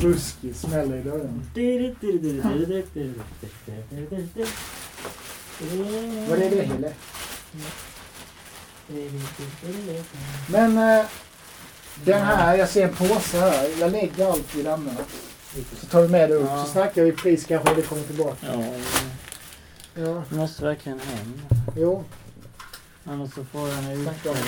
Ruskig smäller i dörren. Vad är det Hille? Men eh, den här, jag ser en påse här. Jag lägger allt i den här. Så tar vi med det upp. Ja. Så snackar vi pris kanske det kommer tillbaka. Ja, Ja, måste verkligen hem. jo. Annars så får den en utställning.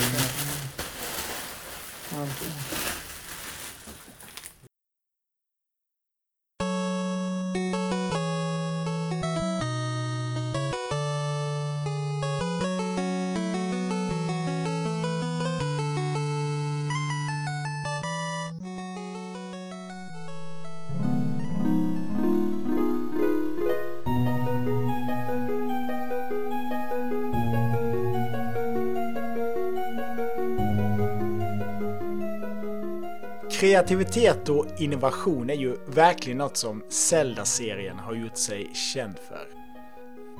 Kreativitet och innovation är ju verkligen något som Zelda-serien har gjort sig känd för.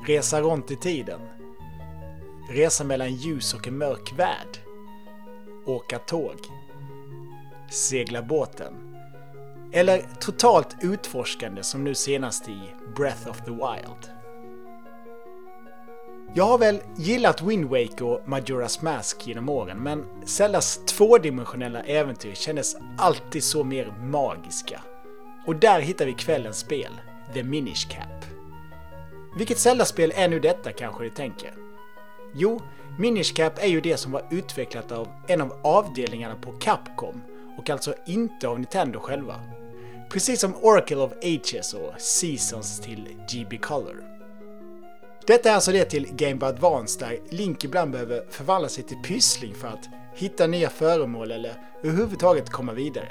Resa runt i tiden. Resa mellan ljus och en mörk värld. Åka tåg. Segla båten. Eller totalt utforskande som nu senast i Breath of the Wild. Jag har väl gillat Wind Waker och Majora's Mask genom åren, men Zeldas tvådimensionella äventyr kändes alltid så mer magiska. Och där hittar vi kvällens spel, The Minish Cap. Vilket Zelda-spel är nu detta kanske ni tänker? Jo, Minish Cap är ju det som var utvecklat av en av avdelningarna på Capcom och alltså inte av Nintendo själva. Precis som Oracle of Ages och Seasons till GB Color. Detta är alltså det till Game Boy Advance där Link ibland behöver förvandla sig till pyssling för att hitta nya föremål eller överhuvudtaget komma vidare.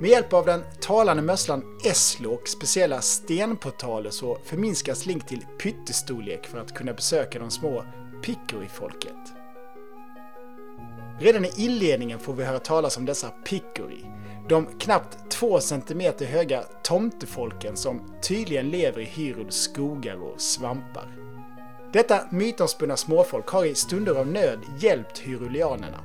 Med hjälp av den talande mösslan Eslo och speciella stenportaler så förminskas Link till pyttestorlek för att kunna besöka de små Pickory-folket. Redan i inledningen får vi höra talas om dessa Pickory de knappt två centimeter höga tomtefolken som tydligen lever i Hyruls skogar och svampar. Detta mytomspunna småfolk har i stunder av nöd hjälpt hyrulianerna.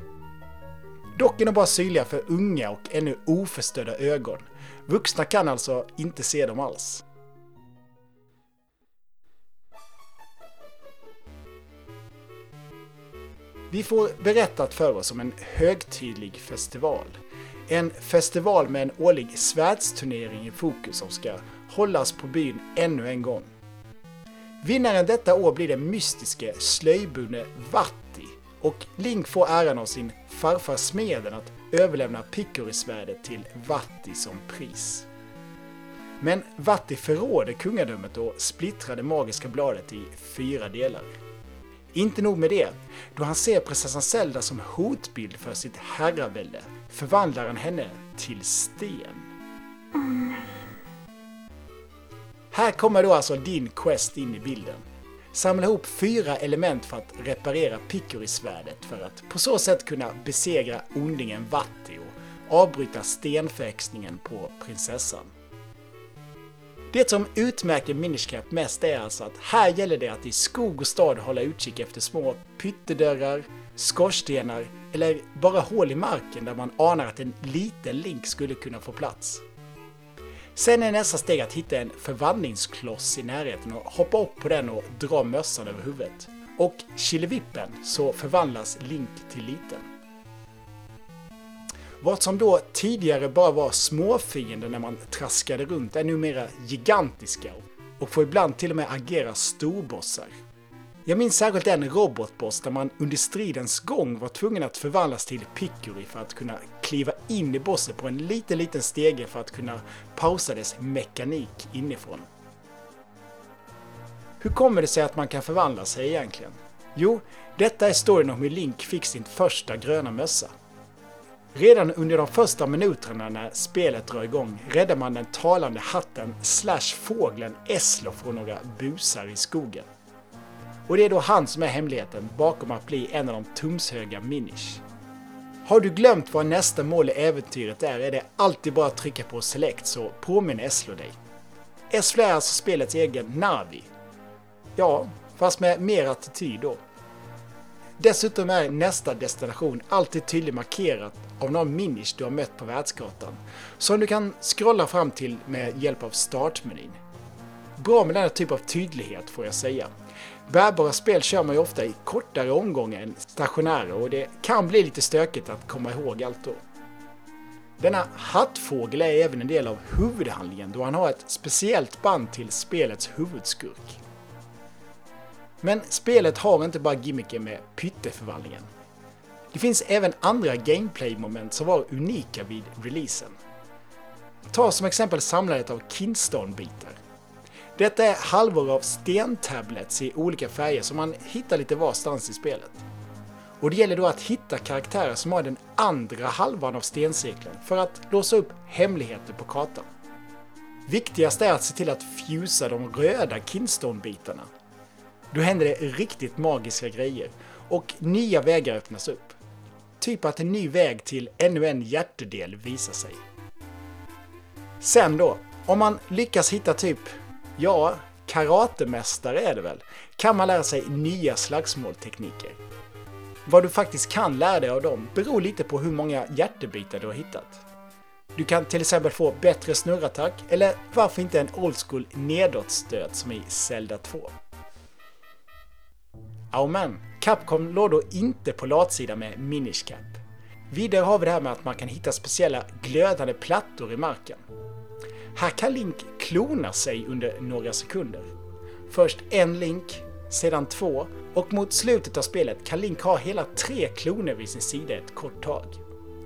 Dock är de bara synliga för unga och ännu oförstödda ögon. Vuxna kan alltså inte se dem alls. Vi får berättat för oss om en högtidlig festival. En festival med en årlig svärdsturnering i fokus som ska hållas på byn ännu en gång. Vinnaren detta år blir den mystiske slöjbundne Vatti och Link får äran av sin farfar smeden att överlämna piccorisvärdet till Vatti som pris. Men Vatti förråder kungadömet och splittrar det magiska bladet i fyra delar. Inte nog med det, då han ser prinsessan Zelda som hotbild för sitt herravälde förvandlar han henne till sten. Här kommer då alltså din quest in i bilden. Samla ihop fyra element för att reparera Picori-svärdet för att på så sätt kunna besegra ondingen Vatti och avbryta stenförväxlingen på prinsessan. Det som utmärker Minish Cap mest är alltså att här gäller det att i skog och stad hålla utkik efter små pyttedörrar, skorstenar eller bara hål i marken där man anar att en liten link skulle kunna få plats. Sen är nästa steg att hitta en förvandlingskloss i närheten och hoppa upp på den och dra mössan över huvudet. Och killevippen så förvandlas Link till liten. Vad som då tidigare bara var småfiender när man traskade runt är numera gigantiska och får ibland till och med agera storbossar. Jag minns särskilt en robotboss där man under stridens gång var tvungen att förvandlas till Picuri för att kunna kliva in i bossen på en liten, liten stege för att kunna pausa dess mekanik inifrån. Hur kommer det sig att man kan förvandla sig egentligen? Jo, detta är storyn om hur Link fick sin första gröna mössa. Redan under de första minuterna när spelet drar igång räddar man den talande hatten slash fågeln Eslo från några busar i skogen. Och det är då han som är hemligheten bakom att bli en av de tumshöga Minish. Har du glömt vad nästa mål i äventyret är är det alltid bara att trycka på select så påminner Eslo dig. Eslo är alltså spelets egen Navi. Ja, fast med mer attityd då. Dessutom är nästa destination alltid tydligt markerat av någon minish du har mött på världskartan, som du kan scrolla fram till med hjälp av startmenyn. Bra med denna typ av tydlighet får jag säga. Bärbara spel kör man ju ofta i kortare omgångar än stationära och det kan bli lite stökigt att komma ihåg allt då. Denna hattfågel är även en del av huvudhandlingen då han har ett speciellt band till spelets huvudskurk. Men spelet har inte bara gimmicken med pytteförvandlingen. Det finns även andra gameplay-moment som var unika vid releasen. Ta som exempel samlandet av Kinston-bitar. Detta är halvor av stentablets i olika färger som man hittar lite varstans i spelet. Och det gäller då att hitta karaktärer som har den andra halvan av stencirkeln för att låsa upp hemligheter på kartan. Viktigast är att se till att fusa de röda Kinston-bitarna. Då händer det riktigt magiska grejer och nya vägar öppnas upp. Typ att en ny väg till ännu en hjärtedel visar sig. Sen då, om man lyckas hitta typ, ja, karatemästare är det väl, kan man lära sig nya slagsmåltekniker. Vad du faktiskt kan lära dig av dem beror lite på hur många hjärtebitar du har hittat. Du kan till exempel få bättre snurrattack eller varför inte en old school nedåtstöt som i Zelda 2. Amen, Capcom låg då inte på latsidan med Minish Cap. Vidare har vi det här med att man kan hitta speciella glödande plattor i marken. Här kan Link klona sig under några sekunder. Först en Link, sedan två och mot slutet av spelet kan Link ha hela tre kloner vid sin sida ett kort tag.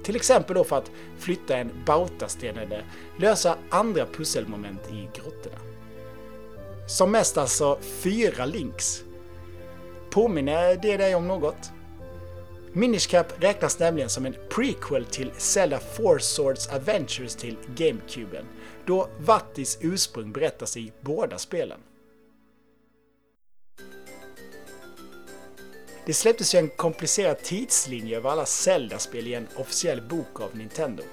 Till exempel då för att flytta en bautasten eller lösa andra pusselmoment i grottorna. Som mest alltså fyra Links. Påminner det dig om något? Minish Cap räknas nämligen som en prequel till Zelda Four Swords Adventures till GameCuben, då Vattis ursprung berättas i båda spelen. Det släpptes ju en komplicerad tidslinje över alla Zelda-spel i en officiell bok av Nintendo.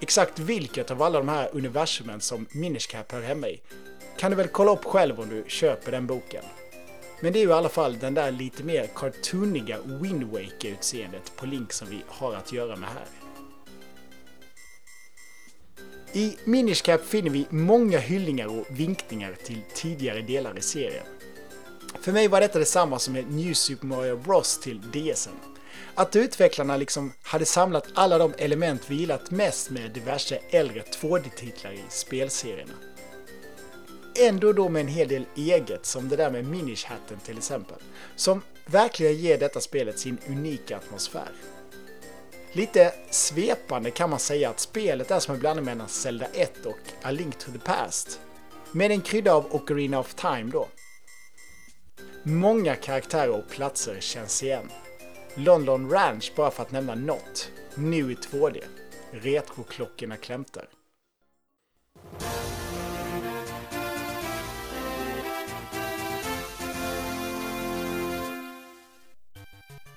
Exakt vilket av alla de här universumen som Minish Cap hör hemma i kan du väl kolla upp själv om du köper den boken. Men det är ju i alla fall den där lite mer cartooniga Wind Waker-utseendet på Link som vi har att göra med här. I Minish Cap finner vi många hyllningar och vinkningar till tidigare delar i serien. För mig var detta detsamma som med New Super Mario Bros till DSen. Att utvecklarna liksom hade samlat alla de element vi gillat mest med diverse äldre 2D-titlar i spelserierna. Ändå då med en hel del eget, som det där med Minish-hatten till exempel, som verkligen ger detta spelet sin unika atmosfär. Lite svepande kan man säga att spelet är som en blandning mellan Zelda 1 och A Link to the Past. Med en krydda av Ocarina of Time då. Många karaktärer och platser känns igen. London Ranch bara för att nämna något. Nu i 2D. Retroklockorna klämtar.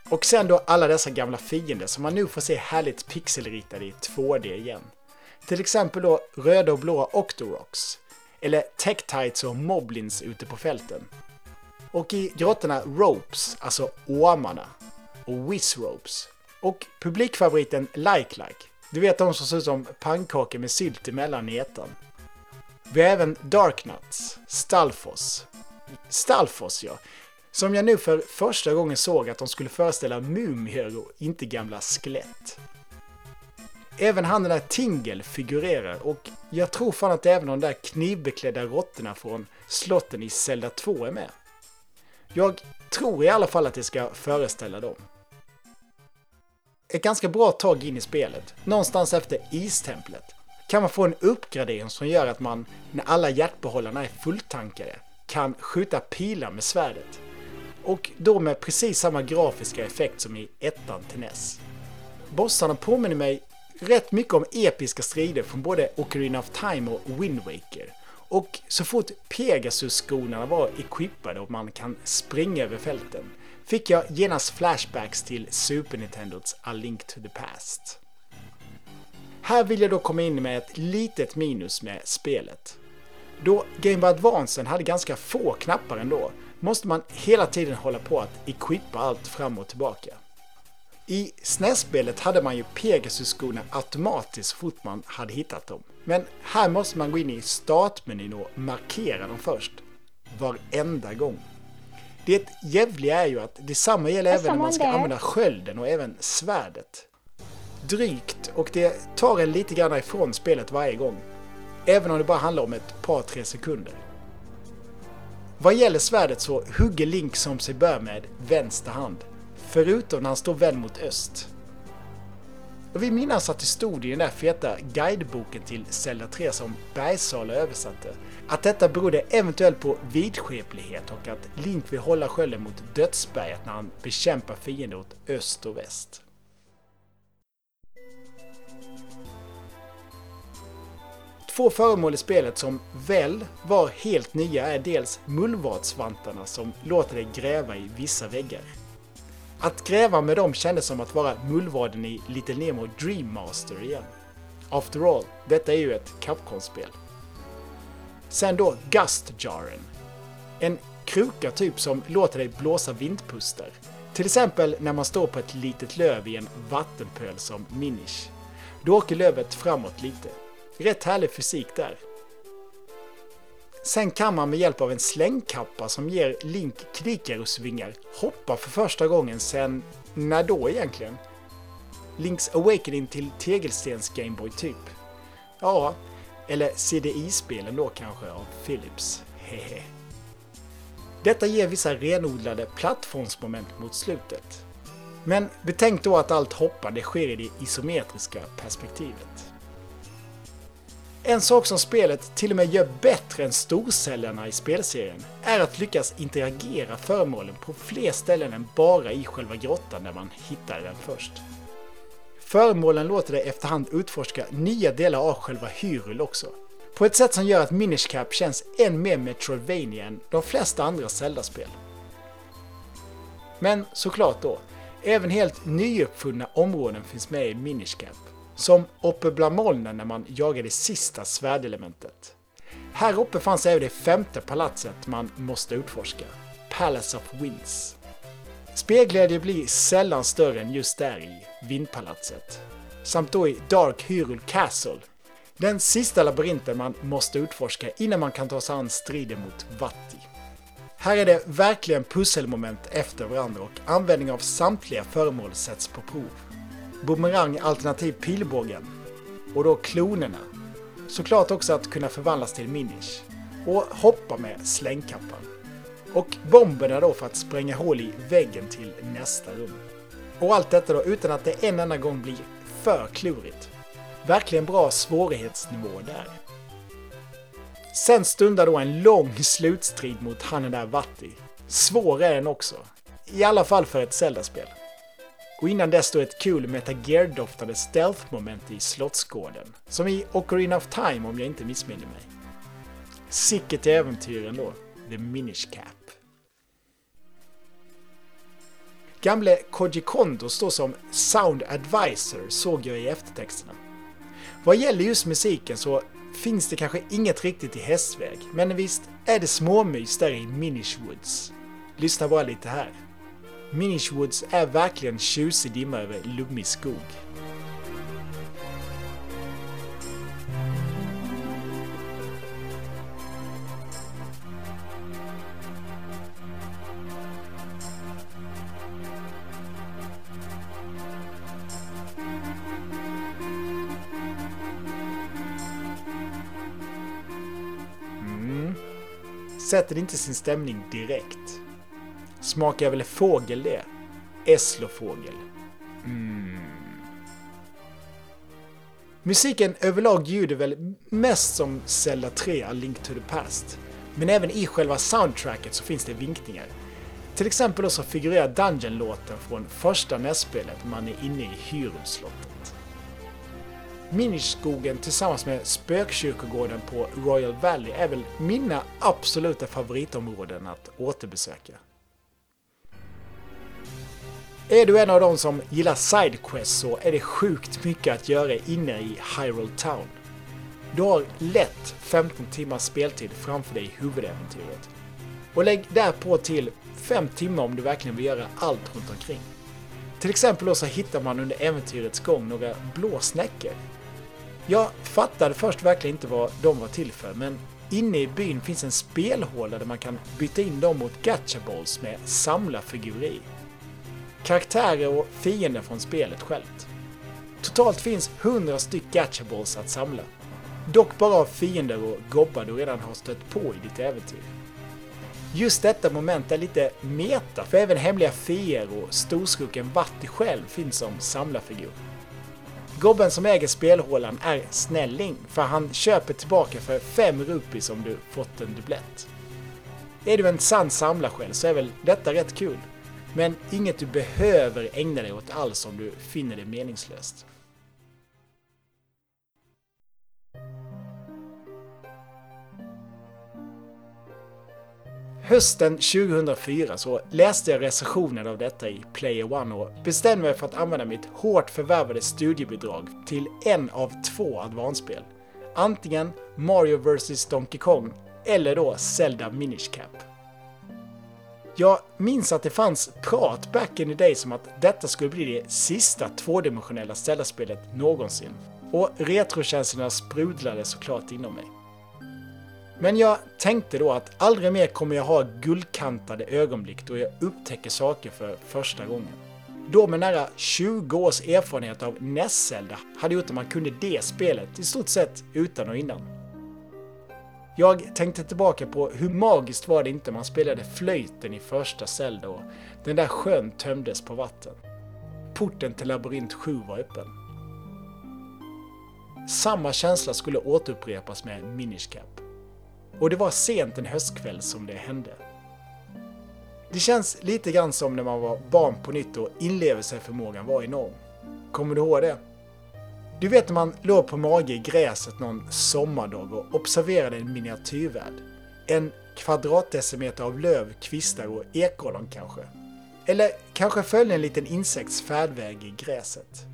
Och sen då alla dessa gamla fiender som man nu får se härligt pixelritade i 2D igen. Till exempel då röda och blåa Octoroks. Eller Tektites och Moblins ute på fälten. Och i grottorna Ropes, alltså ormarna. Och Wizropes. Och publikfavoriten Like Like. Du vet de som ser ut som pannkakor med sylt emellan i ettan. Vi har även Darknuts, Stalfos. Stalfos ja, som jag nu för första gången såg att de skulle föreställa mumier och inte gamla skelett. Även han den där Tingle figurerar och jag tror fan att även de där knivbeklädda råttorna från slotten i Zelda 2 är med. Jag tror i alla fall att det ska föreställa dem. Ett ganska bra tag in i spelet, någonstans efter istemplet, kan man få en uppgradering som gör att man, när alla hjärtbehållarna är fulltankade, kan skjuta pilar med svärdet. Och då med precis samma grafiska effekt som i ettan till NES. Bossarna påminner mig rätt mycket om episka strider från både Ocarina of Time och Wind Waker. Och så fort Pegasus-skonarna var equippade och man kan springa över fälten fick jag genast flashbacks till Super Nintendos A Link to the Past. Här vill jag då komma in med ett litet minus med spelet. Då Game Boy Advance hade ganska få knappar ändå måste man hela tiden hålla på att equippa allt fram och tillbaka. I SNES-spelet hade man ju Pegasus-skorna automatiskt så fort man hade hittat dem. Men här måste man gå in i startmenyn och markera dem först. Varenda gång. Det jävliga är ju att detsamma gäller även när man ska använda skölden och även svärdet. Drygt och det tar en lite grann ifrån spelet varje gång. Även om det bara handlar om ett par tre sekunder. Vad gäller svärdet så hugger Link som sig bör med vänster hand. Förutom när han står vänd mot öst. Jag vi minns att det stod i den där feta guideboken till Zelda 3 som Bergsala översatte att detta berodde eventuellt på vidskeplighet och att Link vill hålla skölden mot dödsberget när han bekämpar fiender åt öst och väst. Få föremål i spelet som väl var helt nya är dels mullvadsvantarna som låter dig gräva i vissa väggar. Att gräva med dem kändes som att vara mullvaden i Little Nemo Dream Master igen. After all, detta är ju ett Capcom-spel. Sen då Gust-jaren. En kruka typ som låter dig blåsa vindpustar. Till exempel när man står på ett litet löv i en vattenpöl som Minish. Då åker lövet framåt lite. Rätt härlig fysik där. Sen kan man med hjälp av en slängkappa som ger Link Knikarosvingar hoppa för första gången sen... När då egentligen? Links Awakening till tegelstens Gameboy typ. Ja, eller CDI-spelen då kanske av Philips. Hehe. Detta ger vissa renodlade plattformsmoment mot slutet. Men betänk då att allt hoppande sker i det isometriska perspektivet. En sak som spelet till och med gör bättre än storcellerna i spelserien är att lyckas interagera föremålen på fler ställen än bara i själva grottan där man hittar den först. Föremålen låter dig efterhand utforska nya delar av själva Hyrule också. På ett sätt som gör att Minish Cap känns än mer Metroidvania än de flesta andra Zelda-spel. Men såklart då, även helt nyuppfunna områden finns med i Minish Cap. Som uppe bland molnen när man jagar det sista svärdelementet. Här uppe fanns även det femte palatset man måste utforska. Palace of Winds. Spelglädje blir sällan större än just där i Vindpalatset. Samt då i Dark Hyrule Castle. Den sista labyrinten man måste utforska innan man kan ta sig an striden mot Vatti. Här är det verkligen pusselmoment efter varandra och användning av samtliga föremål sätts på prov. Boomerang alternativ pilbågen. Och då klonerna. Såklart också att kunna förvandlas till minish. Och hoppa med slängkappan. Och bomberna då för att spränga hål i väggen till nästa rum. Och allt detta då utan att det en enda gång blir för klurigt. Verkligen bra svårighetsnivå där. Sen stundar då en lång slutstrid mot han den där Vatti. Svår är den också. I alla fall för ett Zelda-spel. Och innan dess då ett kul cool Gear-doftande stealth-moment i Slottsgården. Som i Ocarina of Time om jag inte missminner mig. Sicket äventyr ändå. The Minish Cap. Gamle Koji Kondo står som Sound Advisor såg jag i eftertexterna. Vad gäller just musiken så finns det kanske inget riktigt i hästväg, men visst är det småmys där i Minish Woods. Lyssna bara lite här. Minish Woods är verkligen tjusig dimma över lummig skog. Mm. Sätter inte sin stämning direkt. Smakar väl fågel det? Eslofågel. Mm. Musiken överlag ljuder väl mest som Zelda 3 A Link to the Past. Men även i själva soundtracket så finns det vinkningar. Till exempel så figurerar Dungeon-låten från första NES-spelet man är inne i Hyrule-slottet. Miniskogen tillsammans med spökkyrkogården på Royal Valley är väl mina absoluta favoritområden att återbesöka. Är du en av dem som gillar Sidequest så är det sjukt mycket att göra inne i Hyrule Town. Du har lätt 15 timmars speltid framför dig i huvudäventyret. Och lägg därpå till 5 timmar om du verkligen vill göra allt runt omkring. Till exempel så hittar man under äventyrets gång några blå snäckor. Jag fattade först verkligen inte vad de var till för, men inne i byn finns en spelhåla där man kan byta in dem mot gachaballs med samlarfigurer i. Karaktärer och fiender från spelet självt. Totalt finns 100 styck Gatchaballs att samla. Dock bara av fiender och gobbar du redan har stött på i ditt äventyr. Just detta moment är lite meta, för även hemliga feer och storskurken Vatti själv finns som samlarfigur. Gobben som äger spelhålan är snälling, för han köper tillbaka för 5 rupees om du fått en dubblett. Är du en sann samlarsjäl så är väl detta rätt kul. Men inget du behöver ägna dig åt alls om du finner det meningslöst. Hösten 2004 så läste jag recensionen av detta i Player One och bestämde mig för att använda mitt hårt förvärvade studiebidrag till en av två advansspel. Antingen Mario vs Donkey Kong eller då Zelda Minish Cap. Jag minns att det fanns prat back in the day som att detta skulle bli det sista tvådimensionella Zelda-spelet någonsin. Och retrokänslorna sprudlade såklart inom mig. Men jag tänkte då att aldrig mer kommer jag ha guldkantade ögonblick då jag upptäcker saker för första gången. Då med nära 20 års erfarenhet av Nesselda hade gjort att man kunde det spelet i stort sett utan och innan. Jag tänkte tillbaka på hur magiskt var det inte man spelade flöjten i första Zelda och den där sjön tömdes på vatten. Porten till labyrint 7 var öppen. Samma känsla skulle återupprepas med Minish Cap. Och det var sent en höstkväll som det hände. Det känns lite grann som när man var barn på nytt och inlevelseförmågan var enorm. Kommer du ihåg det? Du vet när man låg på mage i gräset någon sommardag och observerade en miniatyrvärld. En kvadratdecimeter av löv, kvistar och ekollon kanske. Eller kanske följde en liten insekts färdväg i gräset.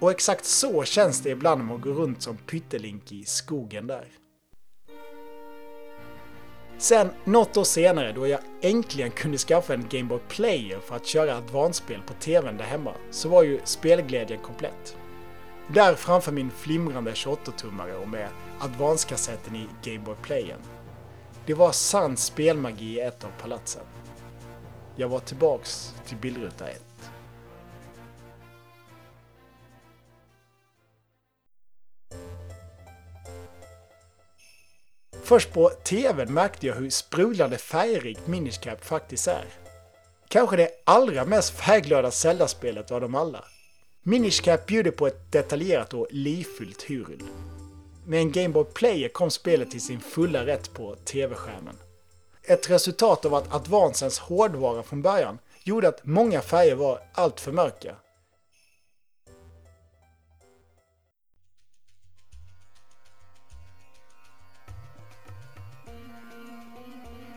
Och exakt så känns det ibland när man går runt som pyttelink i skogen där. Sen, något år senare, då jag äntligen kunde skaffa en Game Boy Player för att köra advansspel på TVn där hemma, så var ju spelglädjen komplett. Där framför min flimrande 28-tummare och med advanskassetten i Gameboy Playen. Playern. Det var sann spelmagi i ett av palatsen. Jag var tillbaks till bildruta 1. Först på TVn märkte jag hur sprudlande färgrikt Minish Cap faktiskt är. Kanske det allra mest färgglada Zelda-spelet av dem alla. Minish Cap bjuder på ett detaljerat och livfullt Hyrule. Med en Game Boy Player kom spelet till sin fulla rätt på TV-skärmen. Ett resultat av att Advancens hårdvara från början gjorde att många färger var alltför mörka.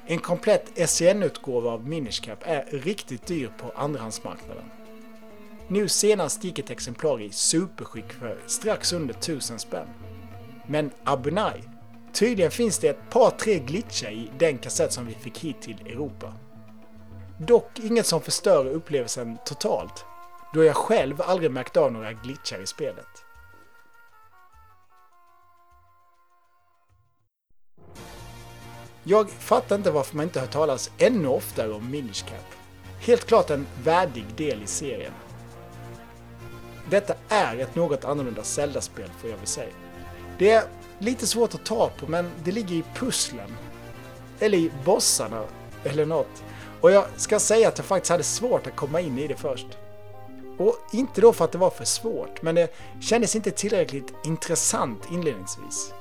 En komplett SCN-utgåva av Minish Cap är riktigt dyr på andrahandsmarknaden. Nu senast gick ett exemplar i superskick för strax under 1000 spänn. Men abonaj! Tydligen finns det ett par tre glitchar i den kassett som vi fick hit till Europa. Dock inget som förstör upplevelsen totalt, då jag själv aldrig märkt av några glitchar i spelet. Jag fattar inte varför man inte hört talas ännu oftare om Minish Cap. Helt klart en värdig del i serien. Detta är ett något annorlunda Zelda-spel får jag väl säga. Det är lite svårt att ta på men det ligger i pusslen. Eller i bossarna, eller något. Och jag ska säga att jag faktiskt hade svårt att komma in i det först. Och inte då för att det var för svårt, men det kändes inte tillräckligt intressant inledningsvis.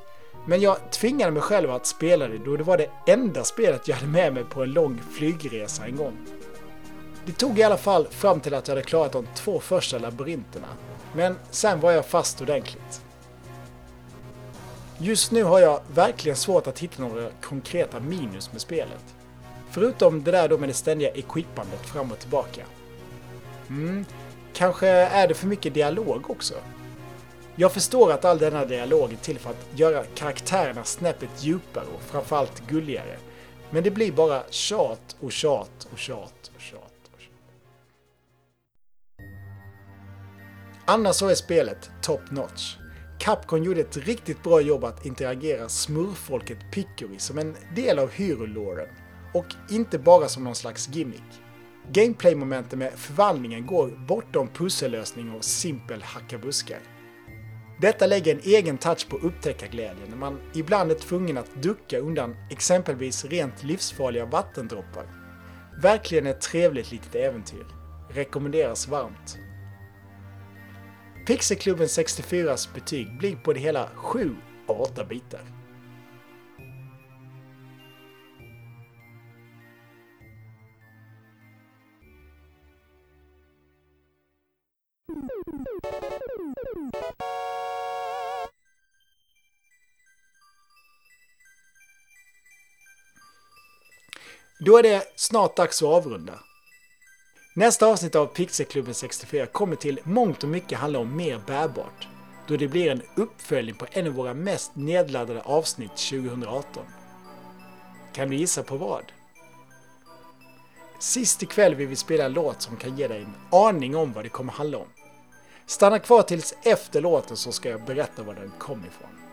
Men jag tvingade mig själv att spela det då det var det enda spelet jag hade med mig på en lång flygresa en gång. Det tog i alla fall fram till att jag hade klarat de två första labyrinterna. Men sen var jag fast ordentligt. Just nu har jag verkligen svårt att hitta några konkreta minus med spelet. Förutom det där då med det ständiga equipandet fram och tillbaka. Mm, kanske är det för mycket dialog också? Jag förstår att all denna dialog är till för att göra karaktärerna snäppet djupare och framförallt gulligare. Men det blir bara tjat och tjat och tjat. Annars så är spelet top notch. Capcom gjorde ett riktigt bra jobb att interagera smurfolket Piccory som en del av Hyrule-loren och inte bara som någon slags gimmick. Gameplay-momenten med förvandlingen går bortom pussellösning och simpel hackabuskar. Detta lägger en egen touch på upptäckarglädjen när man ibland är tvungen att ducka undan exempelvis rent livsfarliga vattendroppar. Verkligen ett trevligt litet äventyr. Rekommenderas varmt. Pixelklubben 64s betyg blir på det hela 7 av 8 bitar. Då är det snart dags att avrunda. Nästa avsnitt av Pixelklubben 64 kommer till mångt och mycket handla om mer bärbart, då det blir en uppföljning på en av våra mest nedladdade avsnitt 2018. Kan du gissa på vad? Sist ikväll vill vi spela en låt som kan ge dig en aning om vad det kommer handla om. Stanna kvar tills efter låten så ska jag berätta var den kom ifrån.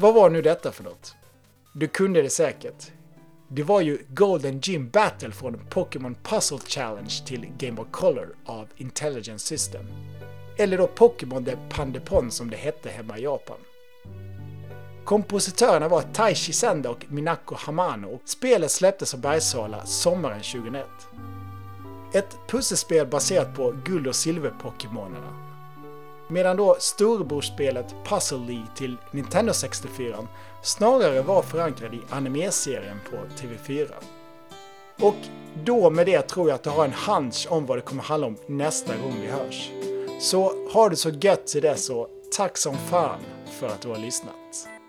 Vad var nu detta för något? Du kunde det säkert. Det var ju Golden Gym Battle från Pokémon Puzzle Challenge till Game Boy Color av Intelligent System. Eller då Pokémon de Pandepon som det hette hemma i Japan. Kompositörerna var Taishi Senda och Minako Hamano och spelet släpptes av Bergsala sommaren 2001. Ett pusselspel baserat på guld och silver-pokémonerna Medan då storebrorsspelet Puzzle League till Nintendo 64 snarare var förankrad i anime-serien på TV4. Och då med det tror jag att du har en hunch om vad det kommer handla om nästa gång vi hörs. Så har du så gött till dess och tack som fan för att du har lyssnat.